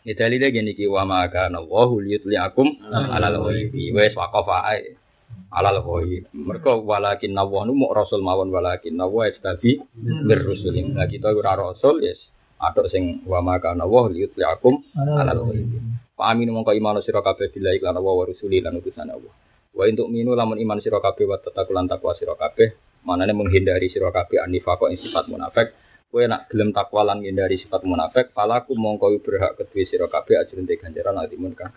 Ya dalile gini ki wa ma kana Allahu liyutliakum alal ghaibi. Wis waqafa ae. Alal ghaib. Mergo walakin nawah nu muk rasul mawon walakin nawah istabi bir rusulin. Lah kita ora rasul yes. Atok sing wa ma kana Allahu liyutliakum alal ghaibi. Pak Aminu mongko imano sira kabeh billahi lan wa rusuli lan utusan Allah. Wa untuk minu lamun iman sira kabeh wa tatakulan takwa sira kabeh, manane menghindari sira kabeh anifaqo ing sifat munafik. Kowe nak gelem takwa lan menghindari sifat munafik, palaku mongko berhak kedue sira kabeh ajrun te ganjaran atimun kang.